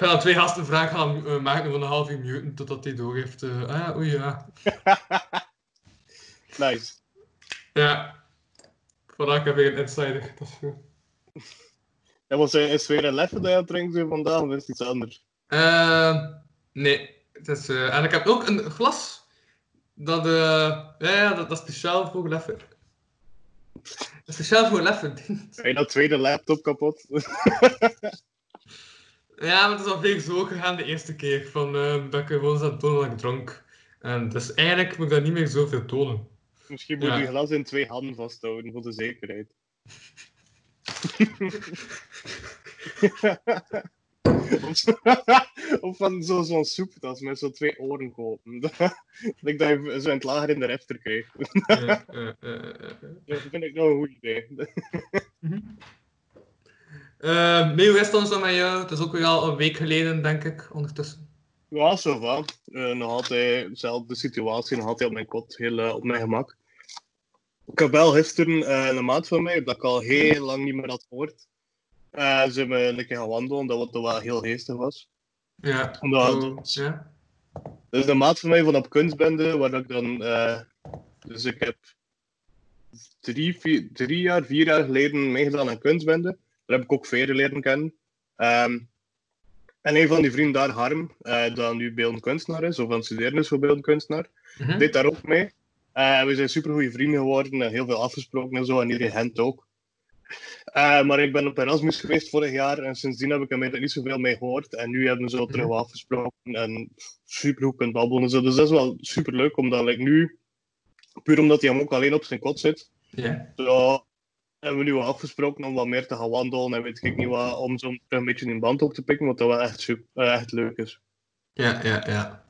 Ik ga dan twee gasten vragen gaan uh, Maarten van een half uur muten totdat hij door heeft. eh, ah ja, oei ja. Nice. Ja. Ik heb weer een insider. Dat is goed. En was, eh, is weer een leffe dat je aan het drinken vandaag, of is het iets anders? Ehm, nee. Het is, eh, en ik heb ook een glas. Dat, eh ja, ja, dat, dat is speciaal voor is speciaal voor Leffen. Heb je dat tweede laptop kapot? Ja, maar het is al veel zo gegaan de eerste keer. Van, eh, dat ik gewoon zat tonen dat ik dronk. En dus eigenlijk moet ik dat niet meer zoveel tonen. Misschien moet Ja. je glas in twee handen vasthouden, voor de zekerheid. of, van zo- zo'n soeptas met zo twee oren kopen. dat ik dat je zo in het lager in de refter kreeg. Ja, dat vind ik nou een goed idee. Eh, nee, hoe is het dan zo met jou? Het is ook weer al een week geleden, denk ik, ondertussen. Ja, zo van. Eh, nog altijd dezelfde situatie, nog altijd op mijn kot, heel eh, op mijn gemak. Ik heb wel gisteren eh, een maat van mij, dat ik al heel lang niet meer had gehoord. Eh, ze hebben een keer gaan wandelen, dat wat toch wel heel geestig was. Ja. Omdat, Zo, ja. Dat is een maat van mij van op kunstbende, waar ik dan... dus ik heb drie, vier, drie jaar, vier jaar geleden meegedaan aan kunstbende. Daar heb ik ook velen leren kennen. Ehm, en een van die vrienden daar, Harm, eh dat nu beeldend kunstenaar is, of aan het studeren is voor beeldend kunstenaar, Mhm. deed daar ook mee. Eh, we zijn super goede vrienden geworden en heel veel afgesproken en zo, en iedereen Gent ook. Eh, maar ik ben op Erasmus geweest vorig jaar en sindsdien heb ik hem er niet zoveel mee gehoord. En nu hebben we zo terug Mhm. wat afgesproken en super goed kunt babbelen en zo. Dus dat is wel super leuk, omdat ik nu, puur omdat hij hem ook alleen op zijn kot zit, zo hebben we nu afgesproken om wat meer te gaan wandelen en weet ik niet wat, om zo een beetje in band op te pikken, wat dat wel echt, super, eh, echt leuk is. Ja, ja, ja.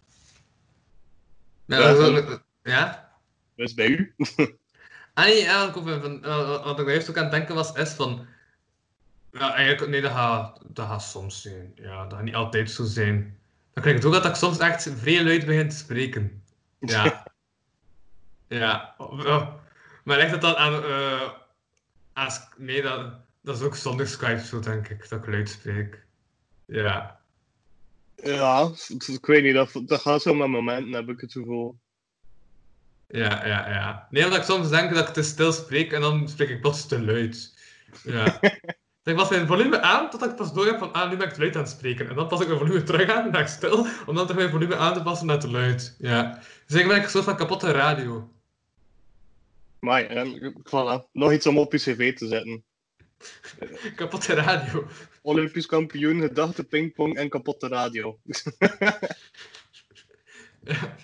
Ja, Ja, dat is ja? Dus bij u? Ah nee, ja, ik van, eh, wat ik daar eerst ook aan het denken was, is van... Ja, eigenlijk, nee, dat gaat, dat gaat soms zijn. Ja, dat gaat niet altijd zo zijn. Dan krijg ik het ook dat ik soms echt vrij luid begin te spreken. Ja. ja. Oh, Maar ligt het dan aan... eh nee, dat, dat is ook zonder Skype zo, denk ik, dat ik luid spreek. Ja. Ja, ik weet niet, dat, dat gaat zo met momenten, heb ik het gevoel. Ja, ja, ja. Nee, omdat ik soms denk dat ik te stil spreek en dan spreek ik plots te luid. Ja. Dus ik was mijn volume aan totdat ik pas door heb van, ah, nu ben ik te luid aan het spreken. En dan pas ik mijn volume terug aan en ik stil, om dan terug mijn volume aan te passen naar te luid. Ja. Dus eigenlijk ben ik een soort van kapotte radio. Maar voilà. nog iets om op je cv te zetten. Kapotte radio. Olympisch kampioen, gedachte pingpong en kapotte radio. Ja.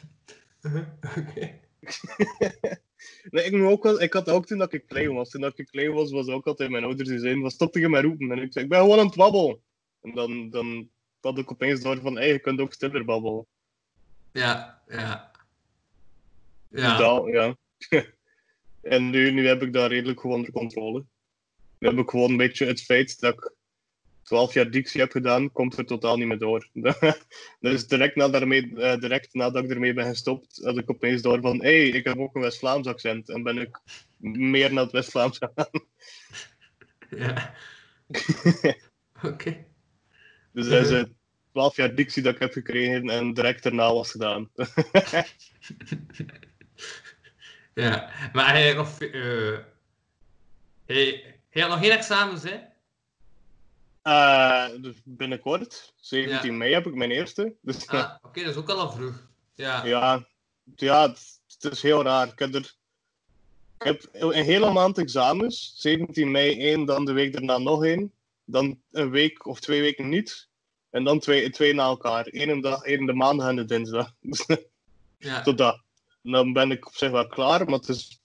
Oké. Nee, ik, ook wel, ik had ook toen dat ik klein was. Toen dat ik klein was, was ook altijd mijn ouders die zeiden, wat stop je met roepen? En ik zei, ik ben gewoon aan het babbelen. En dan, dan had ik opeens door van, hey, je kunt ook stiller babbelen. Ja, ja. Ja. dat, ja. En nu, nu heb ik dat redelijk gewoon onder controle. Nu heb ik gewoon een beetje het feit dat ik 12 jaar dictie heb gedaan, komt er totaal niet meer door. dus direct, na daarmee, eh, direct nadat ik ermee ben gestopt, had ik opeens door van, hé, hey, ik heb ook een West-Vlaams accent. En ben ik meer naar het West-Vlaams gegaan. Ja. Oké. Dus dat is eh, 12 jaar dictie dat ik heb gekregen en direct daarna was gedaan. Ja. Maar hij heeft nog... eh hij, hij had nog geen examens, hè? Eh, dus binnenkort, 17 Ja. mei, heb ik mijn eerste. Dus Ah, oké, dat is ook al al vroeg. Ja. Ja, ja het, het is heel raar. Ik heb, er, ik heb een hele maand examens. 17 mei één, dan de week daarna nog één. Dan een week of twee weken niet. En dan twee, twee na elkaar. Eén dag, één de maandag en de dinsdag. ja. Tot dat. En dan ben ik op zich wel klaar, maar het is...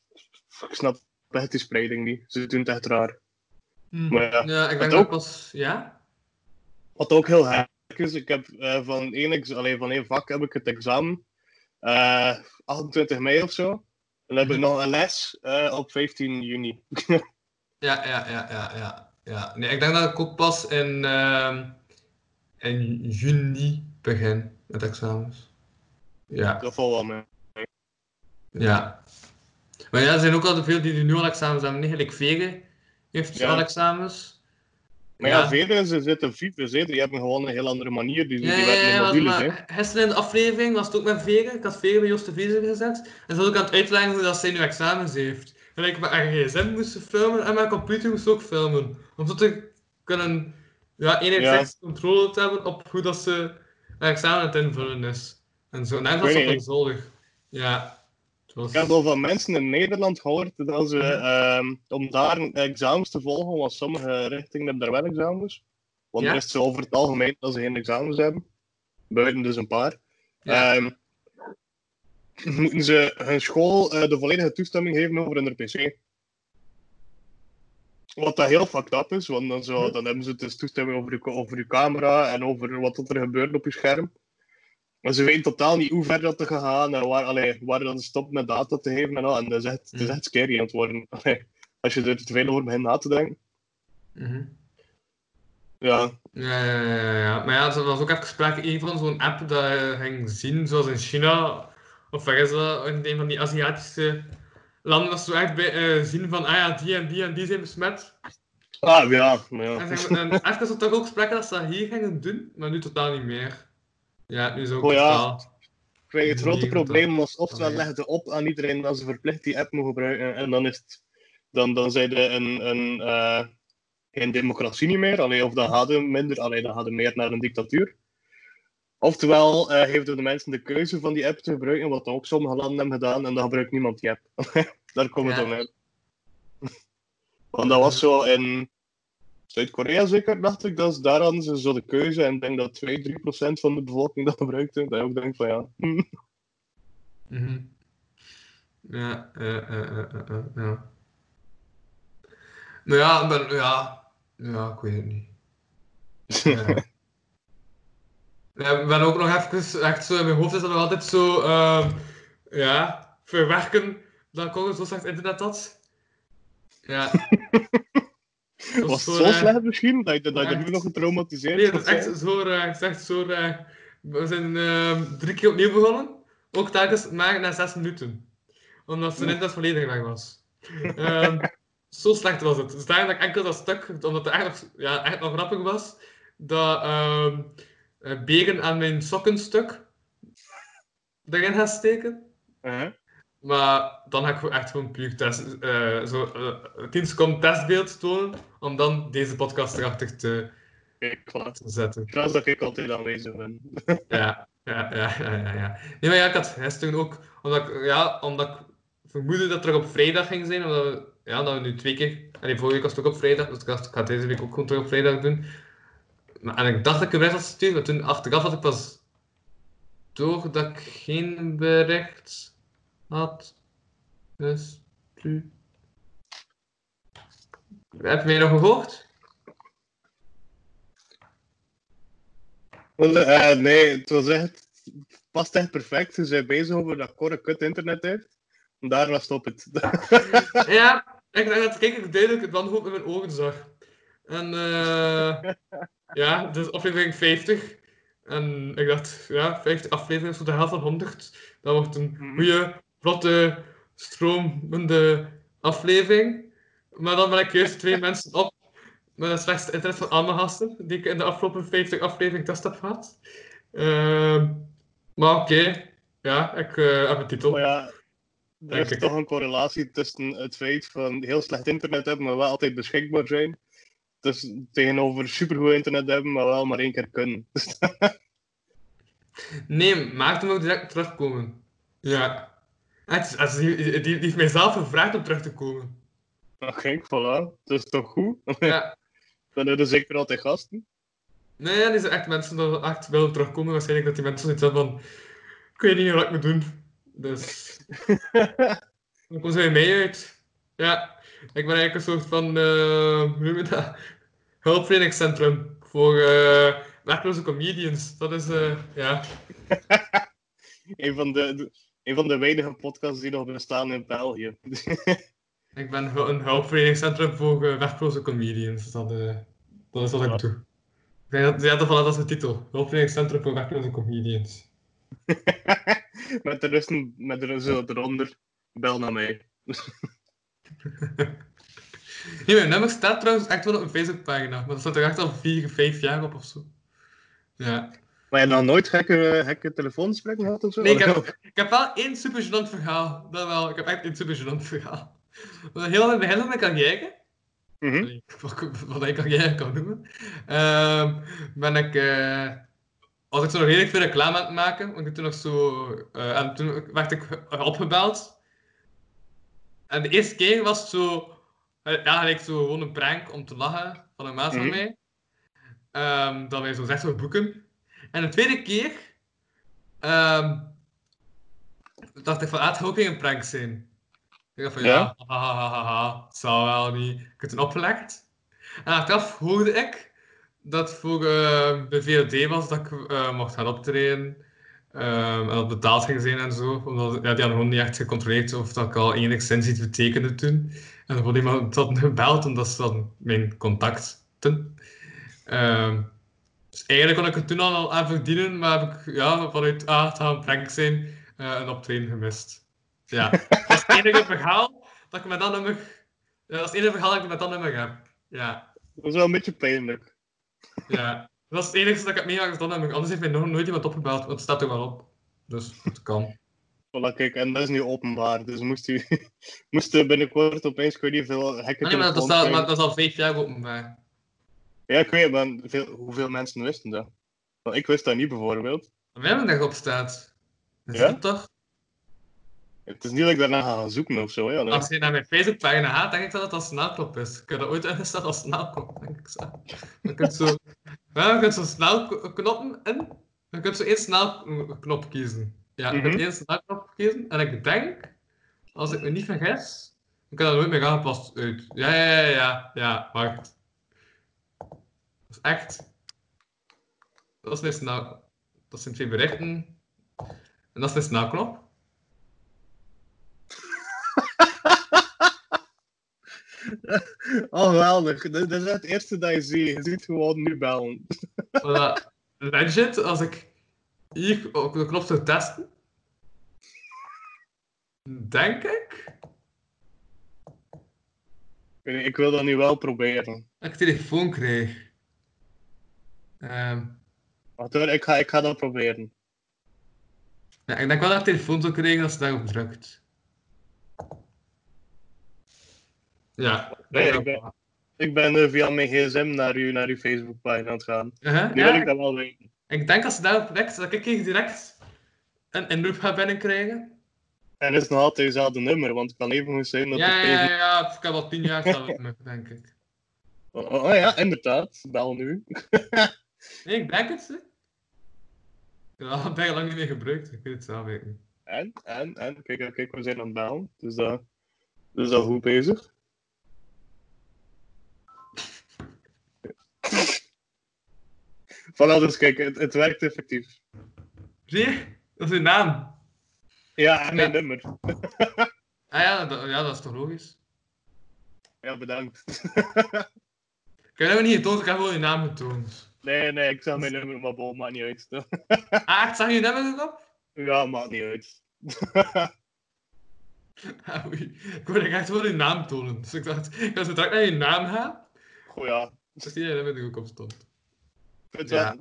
Ik snap echt die spreiding niet. Ze doen het echt raar. Hm. Maar ja, Ja, ik denk dat ook- pas... Ja? Wat ook heel gek is, ik heb eh, van, één, ex- allee, van één vak heb ik het examen. eh 28 mei of zo. Dan heb ik Mhm. nog een les eh, op 15 juni. Ja, ja, ja, ja, ja. ja. Nee, ik denk dat ik ook pas in, ehm, in juni begin met examens. Ja, Dat valt wel mee. Ja. Maar ja, er zijn ook al veel die nu al examens hebben. Niet gelijk Vegen heeft Ja. al examens. Maar ja, verder ze zitten vipers, hè. die hebben gewoon een heel andere manier. Die, Ja, die ja, ja, maar, modules. hè. maar gisteren in de aflevering was het ook met Vegen. Ik had Vegen bij Joost de Vries gezet. En ze was ook aan het uitleggen hoe dat zij nu examens heeft. En ik met haar gsm moest filmen en mijn computer moest ook filmen. Om zo te kunnen, ja, enerzijds controle te hebben op hoe dat ze haar examen aan het invullen is. En zo, en dat niet, onzoldig. Ja. Was... Ik heb al van mensen in Nederland gehoord dat ze, ehm, om daar examens te volgen, want sommige richtingen hebben daar wel examens. Want Ja? er is over het algemeen dat ze geen examens hebben. Buiten dus een paar. Ja. Ehm, moeten ze hun school eh, de volledige toestemming geven over hun PC. Wat dat heel fucked up is, want dan, zo, dan hebben ze dus toestemming over je, over je camera en over wat er gebeurt op je scherm. Maar ze weten totaal niet hoe ver dat te gaan en waar, allee, waar dat stopt met data te geven en al. En dat is echt, het is Mm. echt scary aan het worden. Allee, als je er te veel over begint na te denken. Mhm. Ja, Ja, ja, ja, ja, ja. Maar ja, er was ook even sprake een van zo'n app dat je ging zien, zoals in China, of waar is dat, in een van die Aziatische landen, dat ze zo echt bij, eh, zien van, ah ja, die en die en die zijn besmet. ah, ja, maar ja. En, en even was er toch ook sprake dat ze dat hier gingen doen, maar nu totaal niet meer. Ja, nu is het ook Oh ja. Ik het grote probleem was, oftewel Allee. legde op aan iedereen dat ze verplicht die app mogen gebruiken. En dan is het, dan, dan zijn ze een, een, eh, geen democratie niet meer. Allee, of dan het minder, allee, dan het meer naar een dictatuur. Oftewel eh geven de mensen de keuze van die app te gebruiken, wat dan ook sommige landen hebben gedaan, en dan gebruikt niemand die app. Daar komt het Ja. dan uit. Want dat was zo in Zuid-Korea zeker, dacht ik, dat is daar hadden ze zo de keuze. En ik denk dat 2, 3 procent van de bevolking dat gebruikte. Dat je ook denkt van ja. Mhm. Ja, eh, ja. Nou ja, ja, ja, ik weet het niet. Ja. Ja, ik ben ook nog even, echt zo in mijn hoofd is dat nog altijd zo, ehm, ja, verwerken dat Congo zo slecht internet had. Ja. Was het zo eh, slecht misschien, dat je, dat je echt. nu nog getraumatiseerd Nee, dat is echt zo raar. Het is echt zo raar. We zijn ehm, drie keer opnieuw begonnen. Ook telkens maar na zes minuten. Omdat zijn internet volledig weg was. Ehm, zo slecht was het. Dus daarom dat ik enkel dat stuk, omdat het echt nog, ja, echt nog grappig was, dat ehm eh, beren aan mijn sokkenstuk erin gaan steken. Maar dan ga ik echt gewoon puur test, eh, zo, eh, 10 seconden testbeeld tonen, om dan deze podcast erachter te, te zetten. Trouwens dat ik altijd aanwezig ben. Ja, ja, ja, ja, ja. Nee, maar ja, ik had gisteren ook, omdat ik, ja, omdat ik vermoedde dat het terug op vrijdag ging zijn, omdat we, ja, dat we nu twee keer, en die vorige week was het ook op vrijdag, dus ik dacht, ik ga deze week ook gewoon terug op vrijdag doen. Maar, en ik dacht dat ik een bericht had gestuurd, maar toen achteraf had ik pas door dat ik geen bericht had. Dus, tu. Heb je mij nog? Want, eh, nee, het was echt, het past echt perfect. Ze zijn bezig over dat Cor kut internet heeft. En daarna stopt het. Ja, ik denk dat ik duidelijk het wanhoop in mijn ogen zag. En eh ja, dus aflevering 50. En ik dacht, ja, 50 afleveringen, zo de helft van 100. Dat wordt een Mhm. goede, vlotte, stromende aflevering. Maar dan ben ik juist twee mensen op met het slechtste internet van alle gasten die ik in de afgelopen 50 afleveringen test heb gehad. Ehm, maar oké, ja, ik eh, heb een titel. Maar ja, er Denk is ik. toch een correlatie tussen het feit van heel slecht internet hebben, maar wel altijd beschikbaar zijn. Dus tegenover supergoed internet hebben, maar wel maar één keer kunnen. Nee, Maarten moet direct terugkomen. Ja. Het, is- het is- die, die, die heeft mij zelf gevraagd om terug te komen. Oké, voilà. Dat is toch goed? Ja. Dan hebben we zeker altijd gasten. Nee, ja, die zijn echt mensen die echt willen terugkomen. Waarschijnlijk dat die mensen zoiets hebben van... Ik weet niet wat ik moet doen. Dus... Dan komen ze bij mij uit. Ja, ik ben eigenlijk een soort van, eh hoe noem je dat? Hulpverleningscentrum voor eh werkloze comedians. Dat is, eh ja. Een van de, de- een van de weinige podcasts die nog bestaan in België. Ik ben een hulpverleningscentrum voor eh, werkloze comedians. Dat, eh, dat is wat ik doe. Ik denk dat, ja, dat, voilà, dat is de titel. Hulpverleningscentrum voor werkloze comedians. met de rusten, met de rusten eronder. Bel naar mij. Nee, mijn nummer staat trouwens echt wel op mijn Facebookpagina. Maar dat staat er echt al vier, vijf jaar op of zo. Ja. Maar je hebt nog nooit gekke, gekke telefoonsprekken gehad of zo? Nee, ik heb, ik heb wel één super gênant verhaal. Dat wel. Ik heb echt één super gênant verhaal. Want Heel in het begin van mijn carrière, wat, wat ik carrière kan noemen, ehm, ben ik, was ik zo nog redelijk veel reclame aan het maken. Want ik toen nog zo, eh, en toen werd ik opgebeld. En de eerste keer was het zo, eh, ja, eigenlijk zo gewoon een prank om te lachen van een maat van Mhm. mij. Ehm, dat wij zo voor boeken. En de tweede keer ehm, dacht ik van, ah, het gaat ook weer een prank zijn. Ik dacht van, ja, Ja? ha, zal wel niet. Ik heb het opgelegd. En achteraf hoorde ik dat voor eh, de VLD was dat ik eh, mocht gaan optreden. Ehm, en dat betaald ging zijn en zo. Omdat ja, die hadden gewoon niet echt gecontroleerd of dat ik al enigszins iets betekende toen. En dan iemand dat gebeld, omdat ze dan mijn contacten. Ehm, dus eigenlijk kon ik het toen al aan verdienen, maar heb ik ja, vanuit ah, het gaat een prank zijn, eh, een optreden gemist. Ja, dat is het enige verhaal dat ik met dat nummer... Ja, dat is het enige verhaal dat ik met dat nummer heb. Ja, Dat is wel een beetje pijnlijk. ja. Dat is het enige dat ik heb meegemaakt met dat nummer. Anders heeft mij nog nooit iemand opgebeld, want het staat er wel op. Dus het kan. Voilà, kijk, en dat is nu openbaar. Dus moest u, moest u binnenkort opeens, ik weet niet veel gekke Ah, nee, maar dat, staat, maar dat is al vijf jaar openbaar. Ja, ik weet maar veel, hoeveel mensen wisten dat? Want ik wist dat niet, bijvoorbeeld. Wij hebben dat op staat. Is Ja? dat toch? Het is niet dat ik daarna ga gaan zoeken of zo. hè. Als je naar mijn Facebookpagina gaat, denk ik dat het als snelknop is. Ik heb dat ooit ingesteld als snelknop, denk ik zo. Je kunt zo, ja, je kunt zo snelknoppen in. Je kunt zo één snelknop kiezen. Ja, je kunt Mhm. één snelknop kiezen. En ik denk, als ik me niet vergis, ik heb dat nooit meer aangepast uit. Ja, ja, ja, ja, ja, wacht. Dat is echt. Dat is snel. Dat zijn twee berichten. En dat is mijn snelknop. Oh, geweldig. Dat, is het eerste dat je ziet. Je ziet gewoon nu bellen. Legit, als ik hier op de knop zou testen, denk ik Ik wil dat nu wel proberen. dat ik telefoon krijg. Ehm, Wacht hoor, ik ga, ik ga dat proberen. ja, ik denk wel dat ik telefoon zou krijgen als je daarop drukt. Ja. Nee, ik ben- Ik ben eh, via mijn gsm naar uw, naar uw Facebookpagina aan het gaan. Uh-huh, Nu ja, wil ik dat wel weten. ik denk als je daarop drukt, dat ik hier direct een inroep ga binnenkrijgen. En het is nog altijd hetzelfde nummer, want het kan even goed zijn dat Ja, het ja, ja, ik heb al tien jaar hetzelfde nummer, denk ik. Oh, oh, ja, inderdaad. Bel nu. Nee, ik denk het, hè. Ja, dat ben je lang niet meer gebruikt. Ik weet het zelf eigenlijk niet. En, en, en, kijk, kijk, we zijn aan het bellen. Dus dat, dus dat goed bezig. Voilà, dus kijk, het, het werkt effectief. Zie je? Dat is uw naam. Ja, en mijn Ja. nummer. Ah ja, dat, ja, dat is toch logisch. Ja, bedankt. Ik heb niet getoond, ik heb gewoon uw naam getoond. Nee, nee, ik zag mijn nummer maar bol, maakt niet uit. Ah, echt, zag je naam erop? Ja, maakt niet uit. Ah. Ik wilde echt gewoon uw naam tonen. Dus ik dacht, ik ga zo direct naar je naam gaan. Goh, ja. Dus die nummer er ook op stond. Ik vind Ja.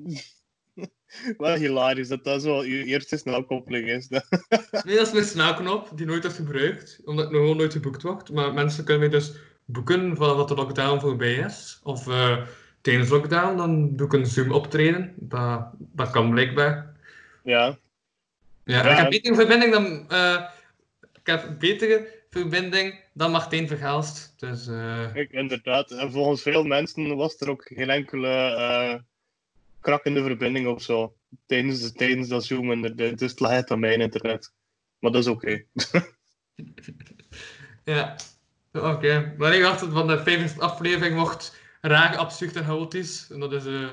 wel, wel hilarisch dat dat zo uw eerste snelkoppeling is. Nee, dat is mijn snelknop, die nooit is gebruikt. Omdat ik nog nooit geboekt word. Maar mensen kunnen mij dus boeken van wat de lockdown voorbij is. Of eh, tijdens lockdown, dan doe ik een Zoom optreden. Dat, dat kan blijkbaar. Ja, Ja, Ja. ik heb betere verbinding dan... eh, ik heb betere verbinding dan Martijn Verhelst. Dus ik, inderdaad. En volgens veel mensen was er ook geen enkele eh krakkende verbinding of zo. Tijdens, tijdens dat zoomen. Dus het lag het aan mijn internet. Maar dat is oké. ja. Oké, maar ik dacht dat van de 50 aflevering mocht raar, absurd en chaotisch. En dat is, eh,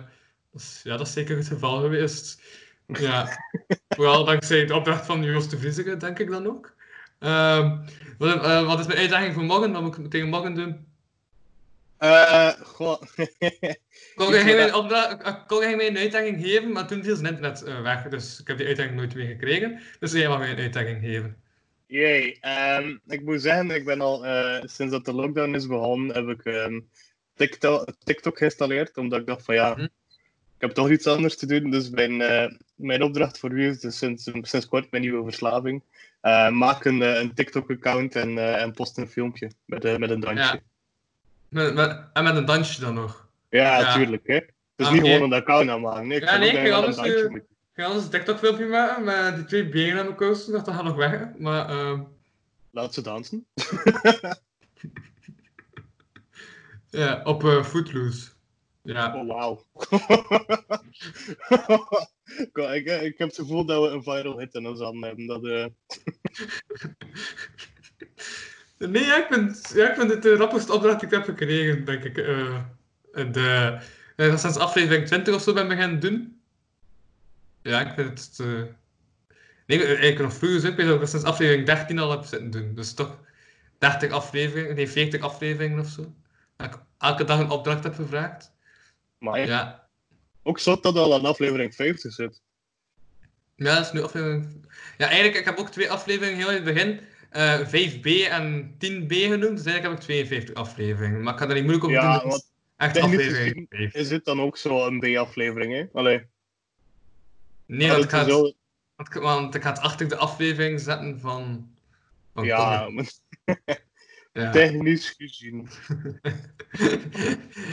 dat is, ja, dat is zeker het geval geweest. Ja, vooral dankzij de opdracht van Joost de Vriezige, denk ik dan ook. Ehm, wat, eh, wat is mijn uitdaging voor morgen? Wat moet ik tegen morgen doen? Eh, goh. Kon Iets jij mij wat een, opdra- eh, mij een uitdaging geven, maar toen viel zijn internet weg. Dus ik heb die uitdaging nooit meer gekregen. Dus jij mag mij een uitdaging geven. Jee, ehm, ik moet zeggen, ik ben al, sinds dat de lockdown is begonnen, heb ik ehm, TikTok, TikTok geïnstalleerd, omdat ik dacht van ja, Mhm. ik heb toch iets anders te doen. Dus mijn, eh, mijn opdracht voor u is dus sinds, sinds kort mijn nieuwe verslaving. Eh, maak een, eh, een TikTok-account en, en post een filmpje met, met een dansje. Ja. Met, met, en met een dansje dan nog. ja, Ja. tuurlijk. Hè. Het is Ah, niet gewoon een account aanmaken. Nee, ik Ja, nee, ik ga een anders, een TikTok-filmpje maken met die twee benen aan kousen. Dat gaat nog weg. Maar ehm, Laat ze dansen. ja, op eh, Footloose. Ja. Oh, wauw. Kom, ik, eh, ik heb het gevoel dat we een viral hit in ons handen hebben. Dat, eh, Nee, ja, ik vind, ja, ik vind het de rappigste opdracht die ik heb gekregen, denk ik. eh de, dat sinds aflevering 20 of zo ben beginnen doen. Ja, ik vind het... Nee, eigenlijk nog vroeger, zo. ik weet dat ik dat sinds aflevering 13 al heb zitten doen. Dus toch 30 afleveringen, nee, 40 afleveringen of zo. Dat ik elke dag een opdracht heb gevraagd. maar Ja, ook zot dat al aan aflevering 50 zit. Ja, dat is nu aflevering. Ja, eigenlijk, ik heb ook twee afleveringen heel in het begin. eh 5B en 10B genoemd, dus eigenlijk heb ik 52 afleveringen. Maar ik ga daar niet moeilijk over Ja, doen. want echt aflevering gezien 5. Is dit dan ook zo een B-aflevering, hè? Allee. Nee, want ik, ga het, want, ik- ga het achter de aflevering zetten van. van Ja, maar ja. technisch gezien.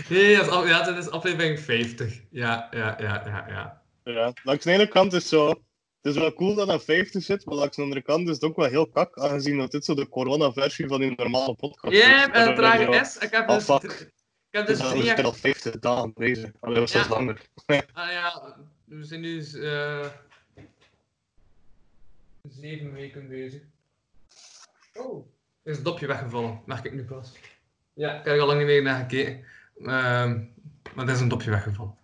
nee, dat is, af- ja, dat is aflevering 50. Ja, ja, ja, ja. ja. Ja. Langs de ene kant is zo... Het is wel cool dat aan 50 zit, maar langs de andere kant is het ook wel heel kak, aangezien dat dit zo de corona-versie van die normale podcast Ja, is. en het trage is, ik heb dus, fuck. ik heb Dus dus drie jaar... al 50 dagen bezig. Allee, dat Ja. zelfs langer. Ah ja, we zijn nu eh zeven weken bezig. Oh, is een dopje weggevallen, merk ik nu pas. Ja, ik heb er al lang niet meer naar gekeken. Ehm, maar er is een dopje weggevallen.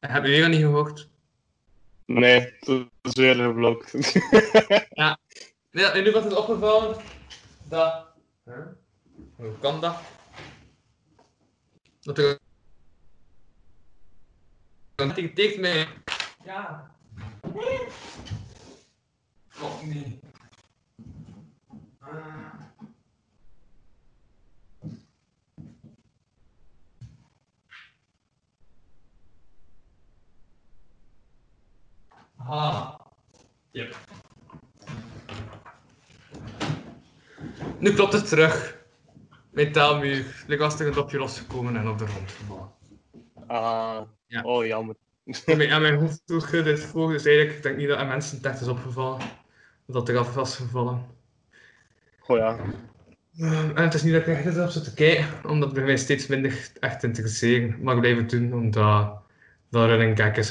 Heb je weer niet gehoord? Nee, dat is weer geblokt. Ja, en nu was het opgevallen dat... Huh? Hoe kan dat? Dat er... Dat hij tegen mij... Ja. Of niet? Ah. Yep. Nu klopt het terug. Metaalmuur. Ik was er een dopje losgekomen en op de grond gevallen. Ah, Ja. oh jammer. En mijn, en mijn hoofd dit voor, dus eigenlijk ik denk niet dat aan mensen echt is opgevallen. Dat er af was gevallen. Goh ja. Ehm, En het is niet dat ik echt erop zit te kijken, omdat het mij steeds minder echt interesseert. Maar ik blijf het doen, omdat dat er een gag is,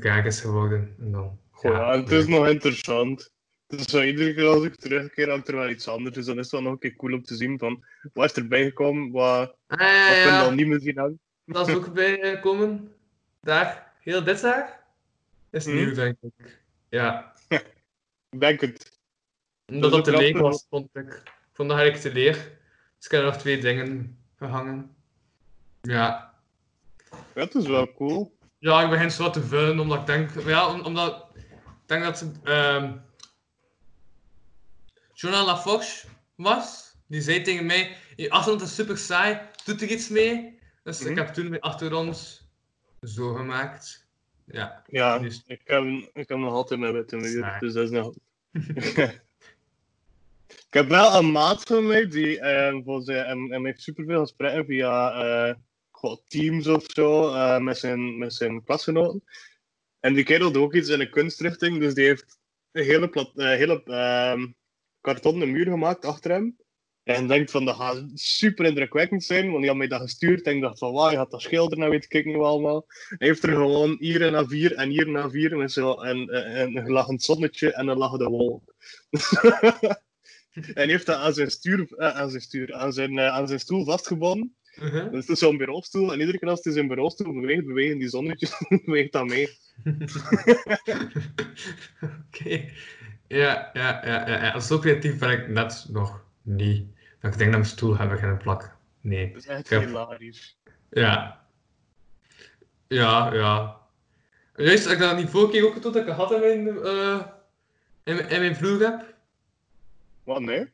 gag geworden. En dan, Goh ja, het is nog interessant. Dus zo iedere keer als ik terugkeer, hangt er wel iets anders. Dus dan is het wel nog een keer cool om te zien van wat is erbij gekomen, wat, Ah, wat ja, ja, dan niet meer zien hangen. dat is ook bijgekomen. Daar, heel dit daar, is Mhm. nieuw, denk ik. Ja, Ik denk het. Omdat Dat dat te leeg was, vond ik. Ik vond dat eigenlijk te leeg. Dus ik heb er nog twee dingen gehangen. Ja, Ja, het is wel cool. Ja, ik begin zo wat te vullen, omdat ik denk... Ja, om- omdat... Ik denk dat ehm Jonah Lafoche was. Die zei tegen mij... Je achtergrond is super saai. Doet er iets mee? Dus Mhm. ik heb toen mijn achtergrond zo gemaakt. Ja. Ja, Dus- ik heb, ik heb nog altijd mijn witte muur, Saai. dus dat is nog... ik heb wel een maat van mij, die eh, volgens mij, heeft superveel gesprekken via eh, Teams of zo, eh, met, zijn, met zijn klasgenoten. En die kerel doet ook iets in een kunstrichting, dus die heeft een hele, plat, eh, hele ehm, kartonnen muur gemaakt achter hem. En denkt van, dat gaat super indrukwekkend zijn, want die had mij dat gestuurd en ik dacht van, wauw, je gaat dat schilderen, nou weet ik niet wat allemaal. Hij heeft er gewoon hier na vier en hier na vier met zo een, een, een lachend zonnetje en een lachende wolk. En heeft dat aan zijn, stuur, eh, aan zijn, stuur, aan zijn, eh, aan zijn stoel vastgebonden. Uh-huh. Dat is dus zo'n bureaustoel. En iedere keer als hij zijn bureaustoel beweegt, bewegen die zonnetjes beweegt dat mee. Oké. Ja, ja, ja, ja, ja. Zo creatief ben ik net nog niet. Dat ik denk dat mijn stoel heb ik in een plak. Nee. Dat is echt Ja. hilarisch. Ja. Ja, ja. Juist, ik dat niet vorige keer ook tot ik een gat in mijn, eh in, in mijn vloer heb. Wat, nee?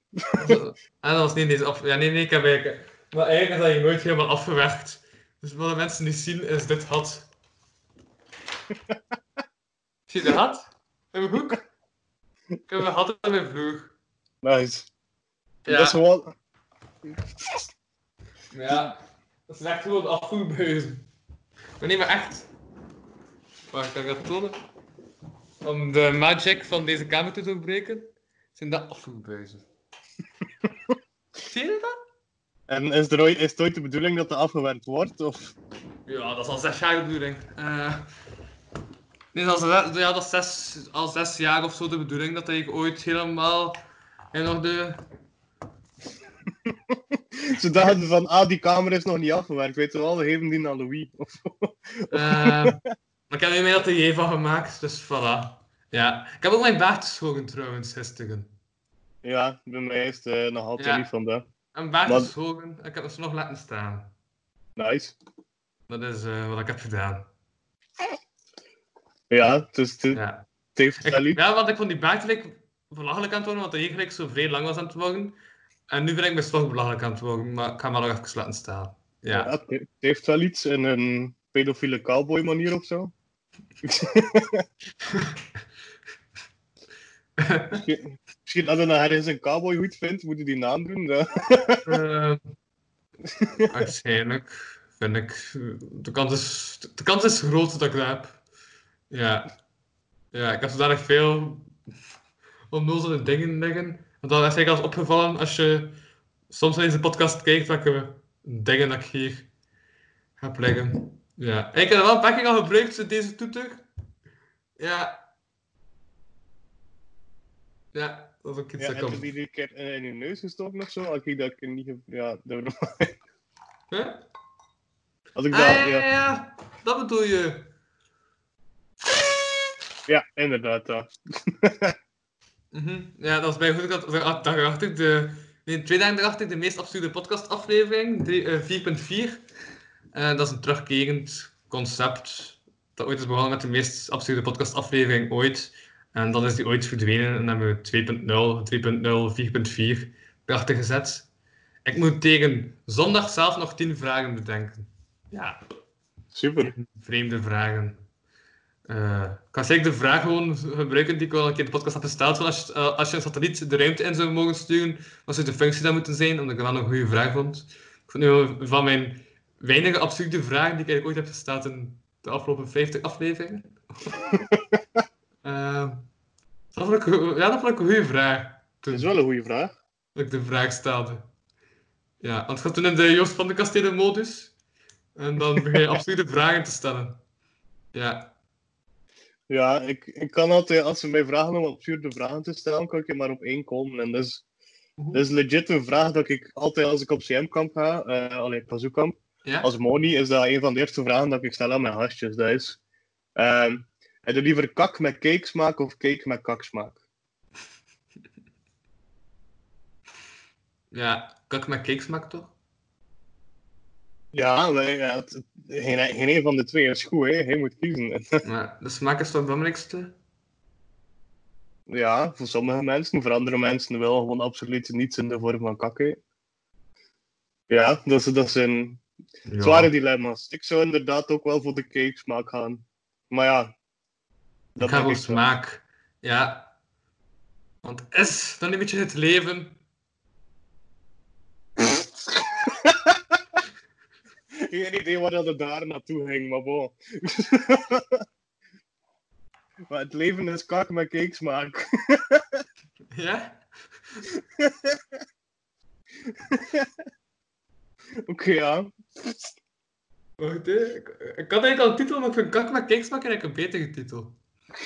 En dat was niet deze af... Ja, nee, nee, ik heb eigenlijk... Maar eigenlijk is dat hier nooit helemaal afgewerkt. Dus wat de mensen niet zien, is dit gat. Zie je de gat? In mijn hoek? Ik heb een gat in mijn vloer. Nice. Ja. Dat is gewoon... Ja, dat is echt gewoon afvoerbuizen. Maar nee, maar echt. Wacht, kan ik dat tonen? Om de magic van deze kamer te doorbreken, zijn dat afvoerbuizen. Zie je dat? En is, er ooit, is het ooit de bedoeling dat dat afgewerkt wordt? Of... Ja, dat is al zes jaar de bedoeling. Eh nee, dat is, al- ja, dat is zes, al zes jaar of zo de bedoeling dat ik ooit helemaal in orde Ze dachten van, ah, die kamer is nog niet afgewerkt. Weet je wel, we geven die naar Louis. Of- Eh, maar ik heb nu mijn atelier van gemaakt, dus voilà. Ja. Ik heb ook mijn baard geschoren trouwens, gisteren. ja, bij mij is het eh, nog altijd Ja. niet van dat. Een baard Maar- geschoren, ik heb ze nog laten staan. Nice. Dat is eh, wat ik heb gedaan. Ja, het, is, het, Ja. het heeft Ik, wel iets. ja, want ik vond die baard belachelijk aan het worden, want hij gelijk zo vrij lang was aan het worden. En nu ben ik best wel belachelijk aan het worden, maar ik ga maar nog even laten staan. Ja, Ja. het, het heeft wel iets in een pedofiele cowboy manier of zo. Misschien- als je nog ergens een cowboyhoed vindt, moet je die naam doen. ja. Eh, waarschijnlijk vind ik. De kans, is, de kans is groot dat ik dat heb. Ja. Ja, ik heb zodanig veel onnozele dingen liggen. Want dat is eigenlijk als opgevallen als je soms naar deze podcast kijkt welke dingen dat ik hier heb liggen. Ja. Ik heb er wel een keer al gebruikt, deze toeter. Ja. Ja, dat is ook iets Ja, dat heb je die een keer in, je neus gestoken of zo? Als ik dat ik niet... Ja, dat... Huh? Als ik Ah, dat... ja, ja, Ja, ja. Dat bedoel je. ja inderdaad. Ja. Mhm. Ja, dat is bij goed. Dat, dat, daarachter de, nee, twee dagen daarachter de meest absurde podcastaflevering, eh, 4.4. Eh, dat is een terugkerend concept dat ooit is begonnen met de meest absurde podcastaflevering ooit. En dan is die ooit verdwenen en dan hebben we 2.0, 3.0, 4.4 erachter gezet. Ik moet tegen zondag zelf nog 10 vragen bedenken. Ja, Super. vreemde vragen. Eh, ik kan zeker de vraag gewoon gebruiken die ik wel een keer in de podcast heb gesteld. Van als, je, eh, als je een satelliet de ruimte in zou mogen sturen, wat zou de functie dan moeten zijn? Omdat ik dat wel een goede vraag vond. Ik vond nu van mijn weinige absurde vragen die ik eigenlijk ooit heb gesteld in de afgelopen 50 afleveringen. Eh, dat vond ik, een- ja, dat vond ik een goede vraag. Dat is wel een goede vraag. Dat ik de vraag stelde. Ja, want het gaat toen in de Joost van de Kastelen modus. En dan begin je absurde vragen te stellen. Ja. Ja, ik, ik kan altijd, als ze mij vragen om absurde vragen te stellen, kan ik er maar op één komen. En dat is, Mhm. dat is legit een vraag dat ik altijd als ik op CM-kamp ga, eh alleen Pazoo-kamp, Ja? als Moni, is dat een van de eerste vragen dat ik stel aan mijn gastjes. Dat is, ehm heb je liever kak met cakesmaak of cake met kaksmaak? Ja, kak met cake smaakt toch? Ja, het- geen, geen een van de twee is goed, hè. Je moet kiezen. Maar de smaak is toch het belangrijkste? ja, voor sommige mensen, voor andere mensen wel gewoon absoluut niets in de vorm van kakken. Ja, dat, is- dat zijn Ja. zware dilemma's. Ik zou inderdaad ook wel voor de cakesmaak gaan. Maar ja, dat wel. smaak. Ja. Want is dan een beetje het leven. Geen idee waar dat het daar naartoe ging, maar bon. maar het leven is kak met cakesmaak. Ja? Oké, ja. Wacht, hè. Ik, ik had eigenlijk al een titel, maar ik vind kak met cake smaak eigenlijk een betere titel.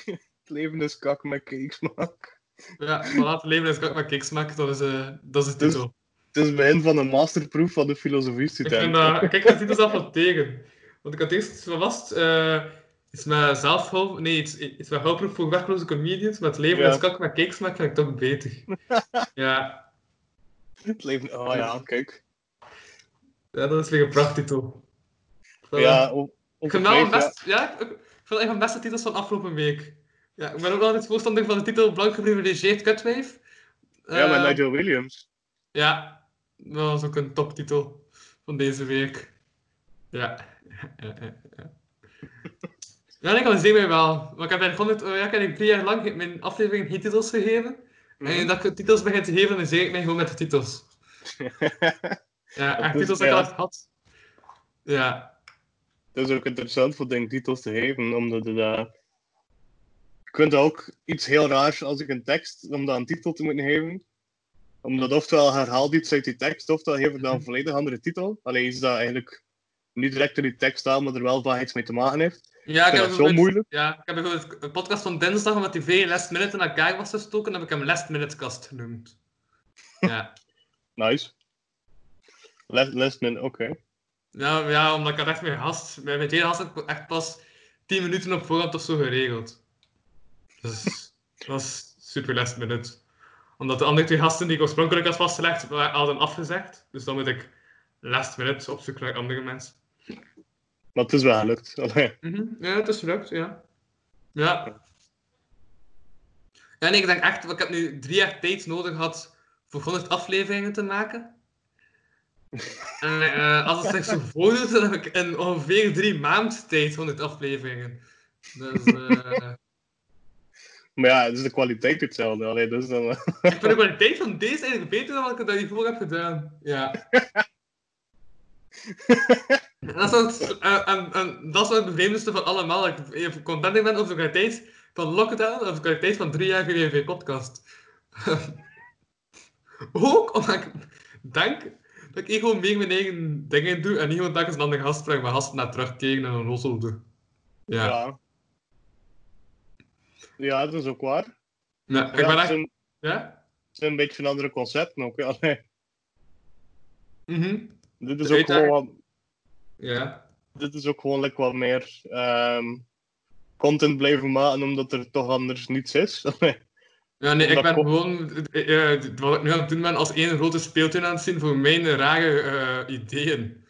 Het leven is kak met cakesmaak. Ja, maar laten leven is kak met kiksmaak, dat is, eh dat is de Dus- titel. Het is het begin van een masterproef van de filosofie Ik vind student. dat, kijk, de titel zelf wel tegen. Want ik had eerst verwast, eh iets met zelfhulp, nee, iets, iets met hulproep voor werkloze comedians, maar het leven Ja. is kak met kiksmaak vind ik toch beter. ja, Het leven... Oh ja, kijk. ja, dat is weer een prachttitel. Voilà. Ja, Ik de vind wel een ja. best, ja, ik, een van de beste titels van afgelopen week. Ja, ik ben ook altijd voorstander van de titel Blank geprivilegeerd kutwijf. Ja, met Eh, Nigel Williams. Ja, dat was ook een toptitel van deze week. Ja. Ja, ik kan zien mij wel. Maar ik heb eigenlijk, 100, ja, ik heb drie jaar lang mijn afleveringen geen titels gegeven. En dat ik titels begin te geven, dan zeg ik mij gewoon met de titels. Ja, echt titels dat ik al had. Ja. Het is ook interessant voor denk ik, titels te geven, omdat het... eh, je kunt ook iets heel raars als ik een tekst, om dat een titel te moeten geven. Omdat oftewel herhaalt iets uit die tekst, oftewel geef ik dan een volledig andere titel. Alleen is dat eigenlijk niet direct in die tekst staat, maar er wel vaak iets mee te maken heeft. Ja, ik heb dat zo moeilijk. Ja, ik heb bijvoorbeeld een podcast van dinsdag, omdat die veel last minute in elkaar was gestoken, heb ik hem last minute kast genoemd. Ja. Nice. Last, last minute, oké. Ja, ja, omdat ik had echt mijn gast, met mijn tweede gast echt pas 10 minuten op voorhand of zo geregeld. Dus dat was super last minute. Omdat de andere twee gasten die ik oorspronkelijk had vastgelegd, hadden afgezegd. Dus dan moet ik last minute op zoek naar andere mensen. Maar het is wel gelukt. Mhm, Ja, het is gelukt, ja. Ja. Nee, ik denk echt, ik heb nu drie jaar tijd nodig gehad voor 100 afleveringen te maken. En eh, als het zich zo voordoet, dan heb ik in ongeveer drie maanden tijd 100 afleveringen. Dus eh, Maar ja, het is de kwaliteit hetzelfde. Allee, dus dan, eh, ik vind de kwaliteit van deze eigenlijk beter dan wat ik dat hiervoor heb gedaan. Ja. En dat is het, en, en dat is het vreemdste van allemaal. Dat ik even content ben over de kwaliteit van Lockdown of de kwaliteit van drie jaar GDV podcast. ook omdat ik denk dat ik gewoon meer mijn eigen dingen doe en niet gewoon telkens een andere gast vraag, maar gasten naar terugkeren en een rossel doe. Ja. ja. ja. Ja, dat is ook waar. ik Ja, ben het echt... Ja? het zijn een beetje een andere concepten ook. Allee. Mhm. Dit is De ook gewoon wat, Ja. dit is ook gewoon like, wat meer ehm, content blijven maken, omdat er toch anders niets is. Ja, nee, ik ben komt- gewoon... eh, eh, wat ik nu aan het doen ben, als één grote speeltuin aan het zien voor mijn rare eh, ideeën.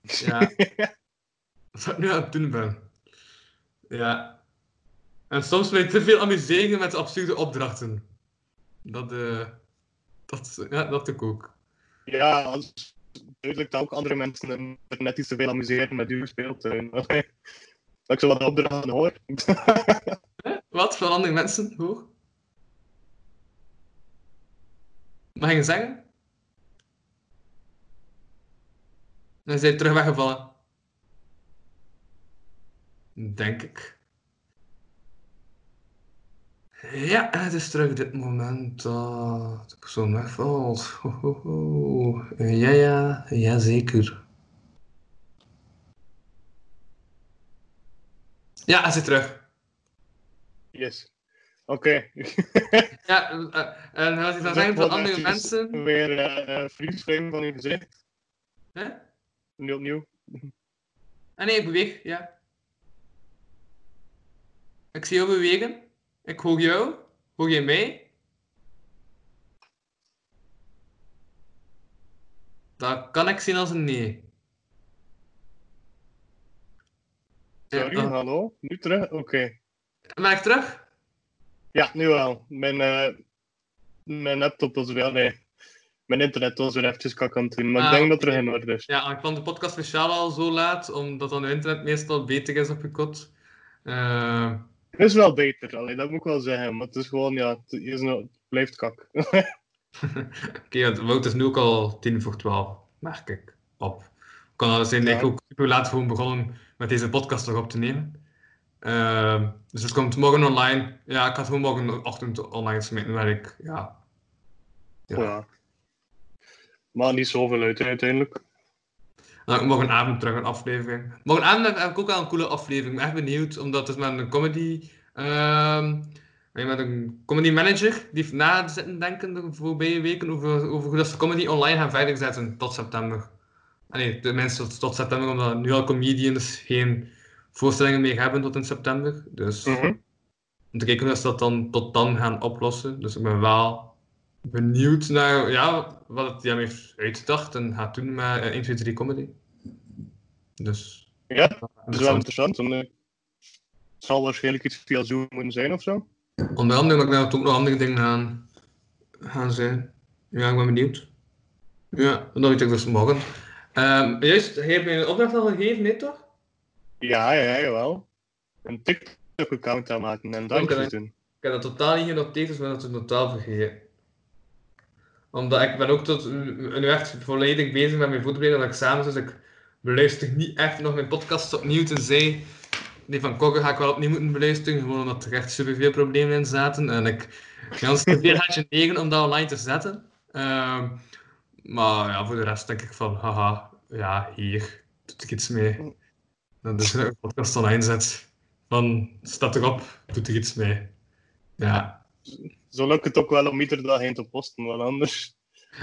Ja. dat is wat ik nu aan het doen ben. Ja. En soms ben ik te veel amuseren met absurde opdrachten. Dat, eh dat, ja, dat doe ik ook. Ja, als, duidelijk dat ook andere mensen er net iets te veel amuseren met uw speeltuin. Dat ik zo wat opdrachten hoor. Wat? Van andere mensen? Hoor? Mag je zeggen? Dan zijn terug weggevallen. Denk ik. Ja, het is terug dit moment dat de persoon wegvalt. Ho, ho, ho. Ja, ja, ja, zeker. Ja, hij zit terug. Yes. Oké. Ja, eh, en iets aan het zeggen van andere mensen. Weer eh uh, vriendschap van je gezicht. Hè? Nu opnieuw. Ah nee, ik beweeg, ja. Ik zie jou bewegen. Ik hoor jou. Hoor je mij? Dat kan ik zien als een nee. Ja, Sorry, dan- hallo? Nu terug? Oké. Ben ik terug? Ja, nu wel. Mijn, eh, mijn laptop was weer... Nee. Mijn internet was weer eventjes kak aan het doen. Maar Ah, ik denk dat er in orde is. Ja, ik kwam de podcast speciaal al zo laat, omdat dan de internet meestal beter is op je kot. Eh, Het is wel beter, allee, dat moet ik wel zeggen. Maar het is gewoon, ja, het, is nog- het blijft kak. Oké, ja, Wout is nu ook al tien voor twaalf, merk ik op. Kan al zijn dat ik ook super laat gewoon begonnen met deze podcast nog op te nemen. Ehm, dus het komt morgen online. Ja, ik het gewoon morgenochtend online smeten, waar ik, ja. ja. ja. Maar niet zoveel uit, uiteindelijk. Nou, morgenavond terug een aflevering. Morgenavond heb ik ook wel een coole aflevering. Ik ben echt benieuwd, omdat het met een comedy... ehm En met een comedy manager die heeft na zitten denken de voorbije weken over, over hoe dat ze comedy online gaan verder zetten tot september. Ah, Nee, tenminste tot, tot september, omdat nu al comedians geen voorstellingen meer hebben tot in september. Dus Mhm. om te kijken hoe ze dat dan tot dan gaan oplossen. Dus ik ben wel benieuwd naar ja, wat het heeft uitgedacht en gaat doen met eh, 1, 2, 3 comedy. Dus. Ja, dat is wel interessant. eh, Het zal waarschijnlijk iets via Zoom moeten zijn of zo. Onder andere, maar ik denk dat ook nog andere dingen gaan, gaan zijn. Ja, ik ben benieuwd. Ja, dat weet ik dus morgen. Ehm juist, hij heeft mij een opdracht al gegeven, nee toch? Ja, ja, jawel. Een TikTok-account aanmaken en dankjes Oké. doen. Ik heb dat totaal niet genoteerd, dus ik ben dat totaal vergeten. Omdat ik ben ook tot, nu echt volledig bezig met mijn voorbereiding aan examens, dus ik beluister niet echt nog mijn podcast opnieuw, tenzij die van Kogge ga ik wel opnieuw moeten beluisteren, gewoon omdat er echt superveel problemen in zaten. En ik had je negen om dat online te zetten. Ehm, maar ja, voor de rest denk ik van, haha, ja, hier doe ik iets mee. Dat is een podcast online zet. Van, staat erop, doet er iets mee. Ja. Zo lukt het ook wel om iedere dag heen te posten, want anders...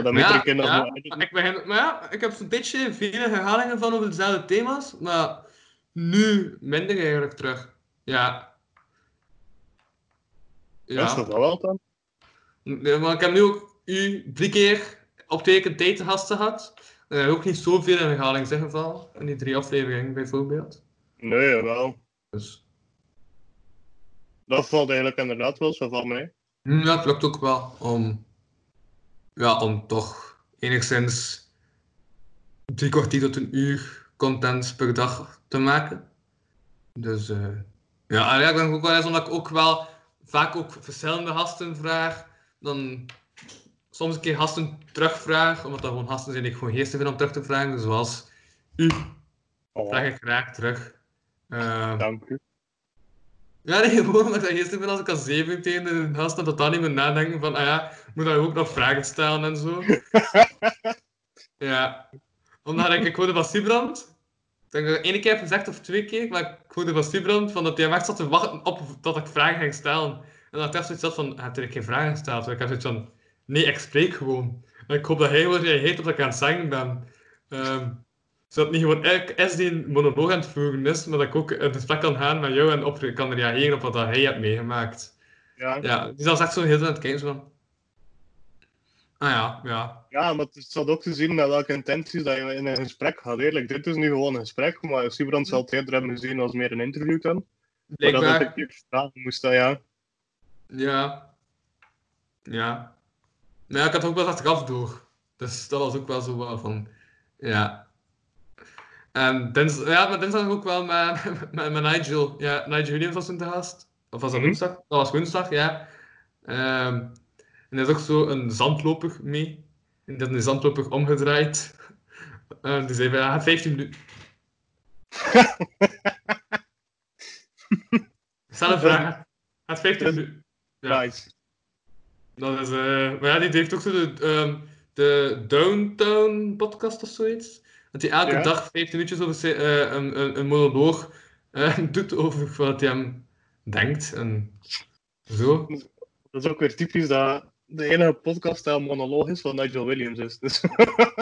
Dan ja, nog ja, ik, begin, maar ja, ik heb een beetje vele herhalingen van over dezelfde thema's, maar nu minder eigenlijk terug. Ja. Ja, is Ja. toch wel dan? Ja, maar ik heb nu ook u drie keer op twee keer tijd gasten gehad. Er zijn ook niet zoveel in herhaling zijn gevallen, in die drie afleveringen bijvoorbeeld. Nee, wel. Dus Dat valt eigenlijk inderdaad wel zo van mij. hm, ja, het lukt ook wel om, ja, om toch enigszins drie kwartier tot een uur content per dag te maken. Dus eh, ja, en ja, ik denk ook wel eens omdat ik ook wel vaak ook verschillende gasten vraag, dan soms een keer gasten terugvraag, omdat dat gewoon gasten zijn die ik gewoon geestig vind om terug te vragen. Dus zoals u Oh, vraag ik graag terug. Ehm, dank u. ja, nee, gewoon omdat ik dat geestig vind als ik als 17 de gasten totaal niet meer nadenken van, ah ja, moet daar ook nog vragen stellen en zo. ja. Omdat ik, ik hoorde van Sibrand, ik denk dat ik één keer heb gezegd of twee keer, maar ik hoorde van Sibrand van dat hij echt zat te wachten op tot ik vragen ging stellen. En dat ik echt zoiets had van, heb ik geen vragen gesteld? Ik heb zoiets van, nee, ik spreek gewoon. En ik hoop dat hij wel reageert op dat ik aan het zingen ben. Ehm, zodat niet gewoon is die een monoloog aan het voeren is, maar dat ik ook een gesprek kan gaan met jou en op kan reageren op wat dat hij hebt meegemaakt. Ja. Ja, die is echt zo heel aan het kijken van... Ah ja, ja. ja, maar het staat ook te zien met welke intenties dat je in een gesprek gaat. Eerlijk, dit is nu gewoon een gesprek, maar Sibrand zal het eerder hebben gezien als meer een interview dan. Maar dat Blijkbaar. ik je vragen moest, dat ja. Ja. Ja. Maar ja, ik had ook wel achteraf door. Dus dat was ook wel zo wel van... Ja. En dins, ja, maar dinsdag ook wel met, met, met Nigel. Ja, Nigel Williams was toen te gast. Of was dat Mhm. woensdag? Dat was woensdag, ja. Ehm, en er is ook zo een zandloper mee. En dat is een zandloper omgedraaid. Die zei van, ja, 15 minuten. Stel een vraag. Het 15 minuten. Ja. Nice. Dat is, eh, maar ja, die heeft ook zo de, ehm, de Downtown podcast of zoiets. Dat hij elke Ja. dag 15 minuutjes over eh, een, een, een monoloog eh, doet over wat hij hem denkt. En zo. Dat is ook weer typisch dat de enige podcast dat een monoloog is van Nigel Williams is. Dus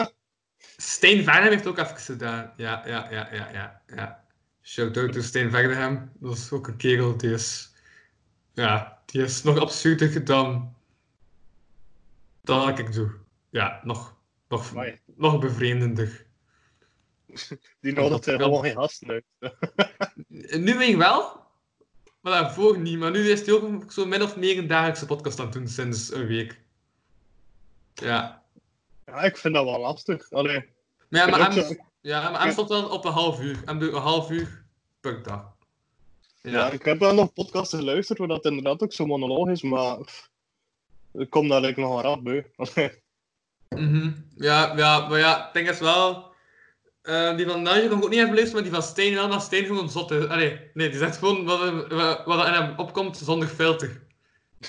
Steen heeft ook even gedaan. Ja, ja, ja, ja, ja. ja. Shout-out to Steen. Dat is ook een kerel die is... Ja, die is nog absurder dan... Dan wat ik doe. Ja, nog... Nog, Amai. nog bevreemdender. die nodigt er gewoon geen gasten uit. Nu weet ik wel, maar daarvoor niet. Maar nu is hij ook zo min of meer een dagelijkse podcast aan het doen sinds een week. Ja. Ja, ik vind dat wel lastig. Allee, Maar ja, maar hem, zo- ja, maar hem stond wel op een half uur. Hem doet een half uur per dag. ja. Ja. ik heb wel nog podcasts geluisterd waar dat inderdaad ook zo'n monoloog is, maar kom daar like, nog wel rap. Allee, Mhm. ja, ja, maar ja, ik denk het wel. eh, die van Nigel kan ik ook niet even luisteren, maar die van Steen wel, maar Steen gewoon zot is. Allee, nee, die zegt gewoon wat, er- wat, wat er in hem opkomt zonder filter.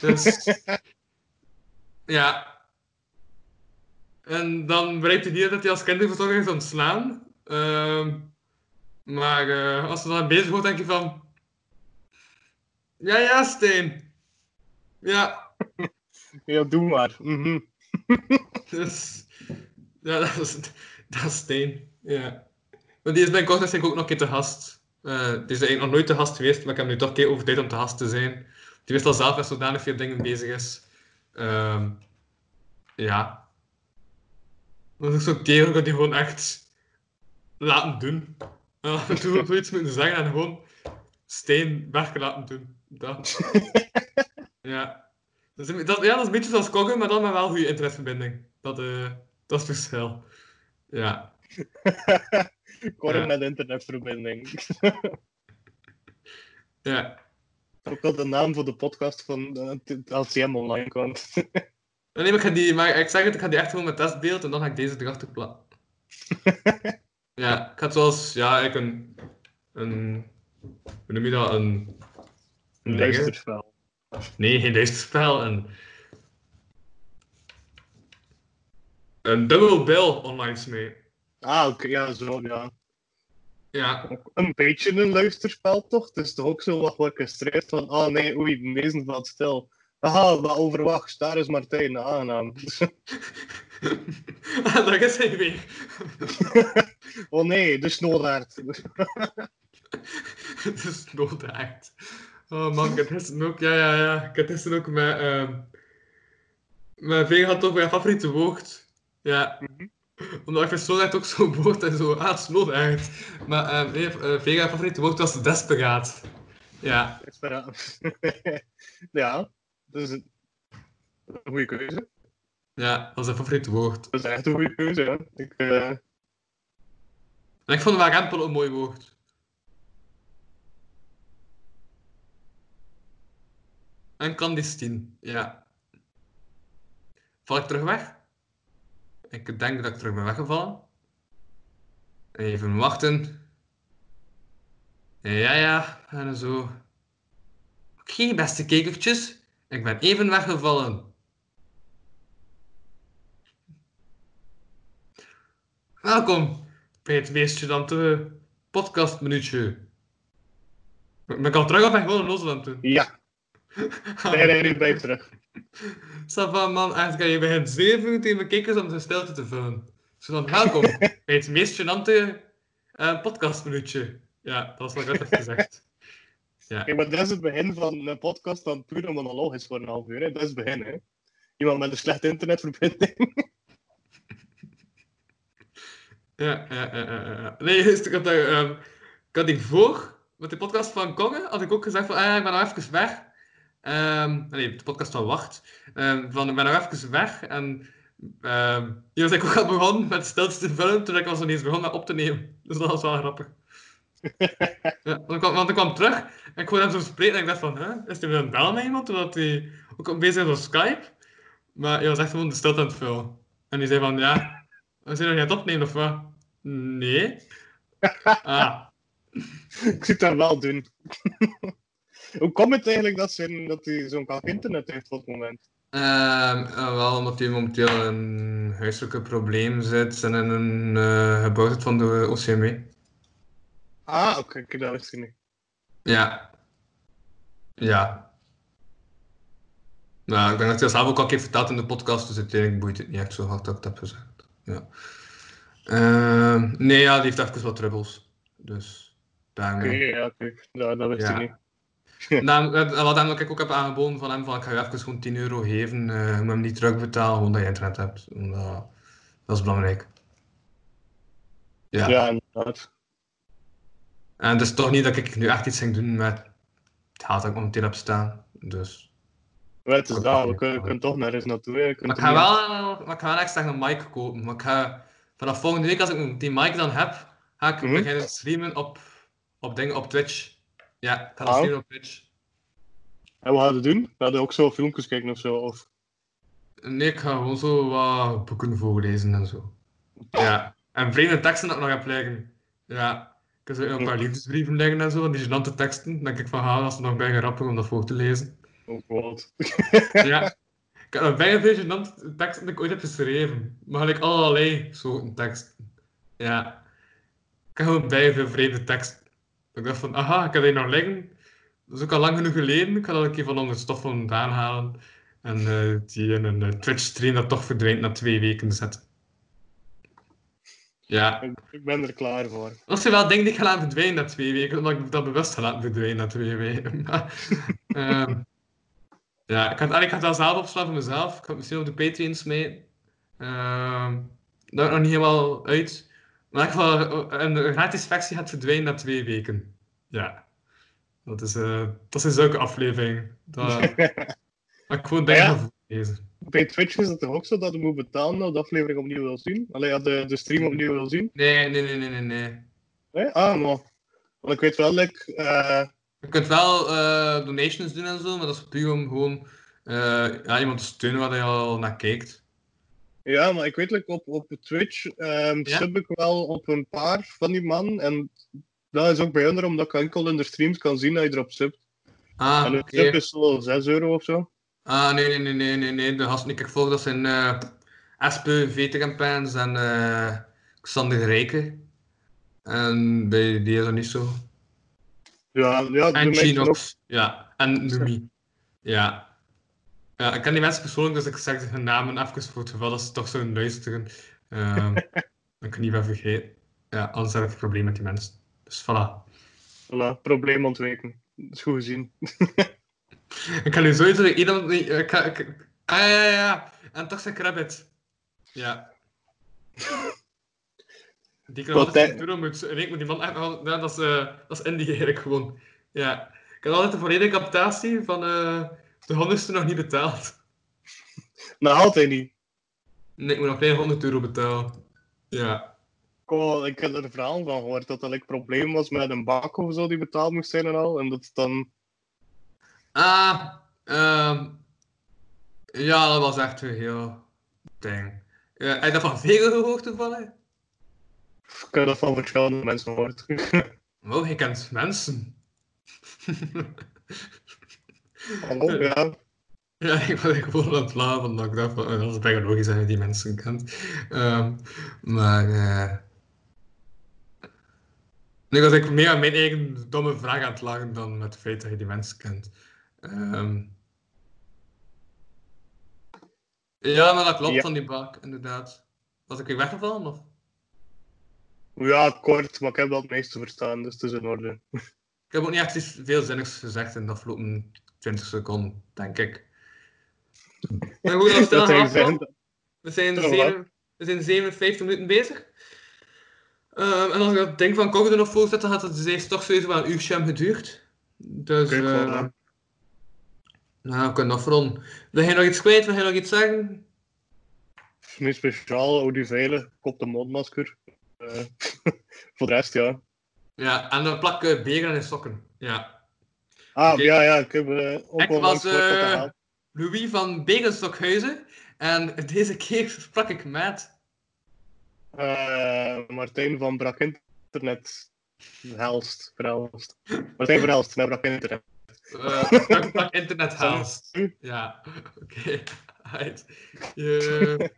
Dus, ja. En dan bereikt hij niet dat hij als kinderverzorger is ontslaan. Ehm, maar eh, als ze dan bezig wordt, denk je van... Ja, ja, Steen. Ja, Ja, doe maar. Mhm. dus... Ja, dat is, dat is Steen. Ja. Maar die is bij Kortes ook nog een keer te gast. Eh, die is eigenlijk nog nooit te gast geweest, maar ik heb nu toch een keer over tijd om te gast te zijn. Die wist al zelf met zodanig veel dingen bezig is. Ehm, ja. Dat is ook zo'n kerel dat die gewoon echt laten doen. En af en toe zoiets moeten zeggen en gewoon steen weg laten doen. Dat. ja. Dat is, een- dat, ja, dat is een beetje zoals koken, maar dan met wel goede internetverbinding. Dat, eh, dat is het verschil. Ja. Korren Ja. met internetverbinding. Ja. Ook al de naam voor de podcast van eh, het LCM online komt. Nee, maar ik, ga die, maar ik zeg het, ik ga die echt gewoon met testbeeld en dan ga ik deze erachter plakken. ja, ik ga het zoals, ja, ik een, een, hoe noem je dat, een, een? Luisterspel. Nee, geen luisterspel, een, een dubbel bill online smee. Ah, oké, ja, zo, ja. Ja, Een beetje een luisterspel, toch? Het is toch ook zo wat van, oh nee, oei, deze valt stil. Aha, wat overwacht, daar is Martijn, aangenaam. daar is hij weer. oh nee, de is noodaard. Oh man, ik heb gisteren ook, ja, ja, ja. Ik gisteren ook met, ehm mijn vinger had toch mijn favoriete woord. Ja. Omdat ik vind snoodaard ook zo'n woord en zo, ah, snoodaard. Maar ehm nee, eh, Vega favoriete woord was desperaat. Ja. Desperaat. ja, dat is een, goede keuze. Ja, dat is een favoriete woord. Dat is echt een goede keuze, ja. Ik, En ik vond warempel een mooi woord. En clandestien, ja. Val ik terug weg? Ik denk dat ik terug ben weggevallen. Even wachten. Ja, ja, en zo. Oké, beste kijkertjes. Ik ben even weggevallen. Welkom bij het meest gênante podcastminuutje. Ben ik al terug of ik gewoon een doen? ja, nee, nee, nu ben ik terug. Sava man, kan je begint zeven tegen mijn kijkers om zijn stilte te vullen. Zo dan, welkom bij het meest gênante eh podcastminuutje. Ja, dat is wat ik net heb gezegd. Ja. Maar dit is het begin van een podcast dan puur monoloog is voor een half uur. Hè. Dat is het begin, hè. Iemand met een slechte internetverbinding. Ja, ja, ja. Nee, juist, ik had, daar, ehm, ik had die voor, met de podcast van Kongen, had ik ook gezegd van, ah, ik ben nog even weg. Ehm, nee, de podcast van Wacht. Ehm, van, ik ben nog even weg. En ehm hier was ik ook al begonnen met stilte te vullen, toen ik was nog niet eens begonnen met op te nemen. Dus dat was wel grappig. ja, want, ik kwam, want ik kwam terug en ik hoorde hem zo spreken en ik dacht van, hè, is hij weer het bellen met iemand? Omdat hij ook bezig was op Skype. Maar hij was echt gewoon de stilte aan het vullen. En die zei van, ja, we zijn nog niet aan het opnemen of wat? Nee. Ah, ik zit dat wel doen. Hoe komt het eigenlijk dat, ze, dat hij zo'n kak internet heeft op het moment? Ehm, eh, wel omdat hij momenteel een huiselijke probleem zit en in een eh, gebouw zit van de OCMW. Ah, oké, ik dat wist ik niet. Ja. Ja. Nou, ik denk dat hij dat zelf ook al een keer verteld in de podcast, dus uiteindelijk boeit het niet echt zo hard dat ik het heb gezegd. Ja. Ehm, nee, ja, die heeft even wat troubles. Dus Oké, daarmee. ja, kijk, ja, dat wist Ja. ik niet. Eh, wat hem, ik ook heb aangeboden van hem, van ik ga je even gewoon 10 euro geven, eh om hem niet terugbetalen, gewoon dat je internet hebt. Omdat, dat is belangrijk. Ja. Ja, inderdaad. En het is toch niet dat ik nu echt iets ging doen met het geld dat ik momenteel heb staan. Dus. Het is daar, we kunnen, toch nergens naartoe. hè. Je kunt Maar ik ga wel, maar ik ga wel zeggen een mic kopen. Maar ik ga, vanaf volgende week, als ik die mic dan heb, ga ik Mhm. beginnen streamen op, op dingen op Twitch. Ja, ik dan Oh. streamen op Twitch. En wat gaan we doen? We hadden ook zo filmpjes kijken of zo. Of... Nee, ik ga gewoon zo wat boeken voorlezen en zo. Ja. En vreemde teksten dat ik nog heb liggen. Ja. Ik heb zo een paar liefdesbrieven liggen en zo, van die gênante teksten. Dan denk ik van, ha, dat is nog bijna grappig om dat voor te lezen. Oh god. Ja. Ik heb nog bijna veel gênante teksten die ik ooit heb geschreven. Maar gelijk allerlei soorten teksten. Ja. Ik heb gewoon bijna veel vreemde teksten. Ik dacht van, aha, ik heb die nog liggen. dat is ook al lang genoeg geleden. Ik ga dat een keer van onder stof vandaan halen. En eh, die in een eh, Twitch-stream dat toch verdwijnt na twee weken zetten. Ja, Ik, ik ben er klaar voor. dat zijn wel dingen die ik ga laten verdwijnen na twee weken, omdat ik dat bewust ga laten verdwijnen na twee weken. Maar, ehm, ja, ik ga, het, ik wel zelf opslaan voor mezelf. Ik ga misschien op de Patreons mee. Ehm dat is nog niet helemaal uit. Maar ieder geval, eh, een gratis versie gaat verdwijnen na twee weken. Ja. Dat is, eh dat is een zulke aflevering. Dat, dat ik gewoon dingen Ja. voorlezen. Bij Twitch is het toch ook zo dat je moet betalen als de aflevering opnieuw wil zien? Alleen ja, de, de stream opnieuw wil zien? Nee, nee, nee, nee, nee. nee. Nee? Ah, maar. Want ik weet wel, like, eh, Je kunt wel donations doen en zo, maar dat is puur om gewoon ja, iemand te steunen waar je al naar kijkt. Ja, maar ik weet like, op, op Twitch ehm Ja? sub ik wel op een paar van die man. En dat is ook bijzonder omdat ik enkel in de streams kan zien dat je erop subt. Ah, en de sub is zo 6 euro of zo. Ah, nee, nee, nee, nee, nee, nee. De gasten die ik volg, dat zijn eh Espe, Veteranpans en eh Xander Rijken. En bij die is dat niet zo. Ja, ja En ook. Chinox. Ja, en Numi. Ja. Ja, ik ken die mensen persoonlijk, dus ik zeg hun namen even voor het geval dat ze toch zouden luisteren. Ehm dan kan ik niet meer vergeten. Ja, anders heb ik een probleem met die mensen. Dus voilà. Voilà, probleem ontwijken. Dat is goed gezien. Ik kan nu sowieso iemand niet. Ik ga, ik, ah ja, ja, ja. En toch zijn Rabbit. Ja. Die kan altijd een euro moet. En ik moet die man. Ja, dat is, eh dat is Indie eigenlijk gewoon. Ja. Ik heb altijd de volledige captatie van eh de honderdste nog niet betaald. Nou, altijd niet. Nee, ik moet nog geen 100 euro betalen. Ja. Oh, ik heb er een verhaal van gehoord dat er like, probleem was met een bak of zo die betaald moest zijn en al. En dat het dan. Ah, ehm ja, dat was echt een heel ding. Eh, heb je dat van Vego gehoord toevallig? Ik heb dat van verschillende mensen gehoord. Oh, je kent mensen. Hallo? Ja. Ja, ik was gewoon aan het lachen, omdat ik dacht van, oh, dat is bijna logisch dat je die mensen kent. Ehm, maar, eh nu was ik meer aan mijn eigen domme vraag aan het lachen dan met het feit dat je die mensen kent. Ehm, ja, maar dat klopt Ja. van die bak, inderdaad. Was ik weer weggevallen, of? ja, kort, maar ik heb dat het meeste verstaan, dus het is in orde. Ik heb ook niet echt iets veel zinnigs gezegd in de afgelopen 20 seconden, denk ik. Maar goed, Dat We zijn, zeven, we zijn 57 minuten bezig. Ehm, en als ik dat ding van er nog voor zet, dan had het deze toch sowieso wel een uurtje geduurd. Dus, Oké, eh gewoon, nou, we kunnen afronden. Wil jij nog iets kwijt? Wil jij nog iets zeggen? Niet speciaal, hou die veilig, kop de mondmasker. Eh, voor de rest, ja. Ja, en dan plak uh, beren in je sokken. Ja. Ah, ja, ja, ik heb eh, ook Ik wel was, eh. Louis van Berenstokhuizen. En deze keer sprak ik met... Eh, Martijn van Brak Internet. Helst, Verhelst. Martijn Verhelst, met Brak Internet. eh sprak internet haast. Ja, oké. Je-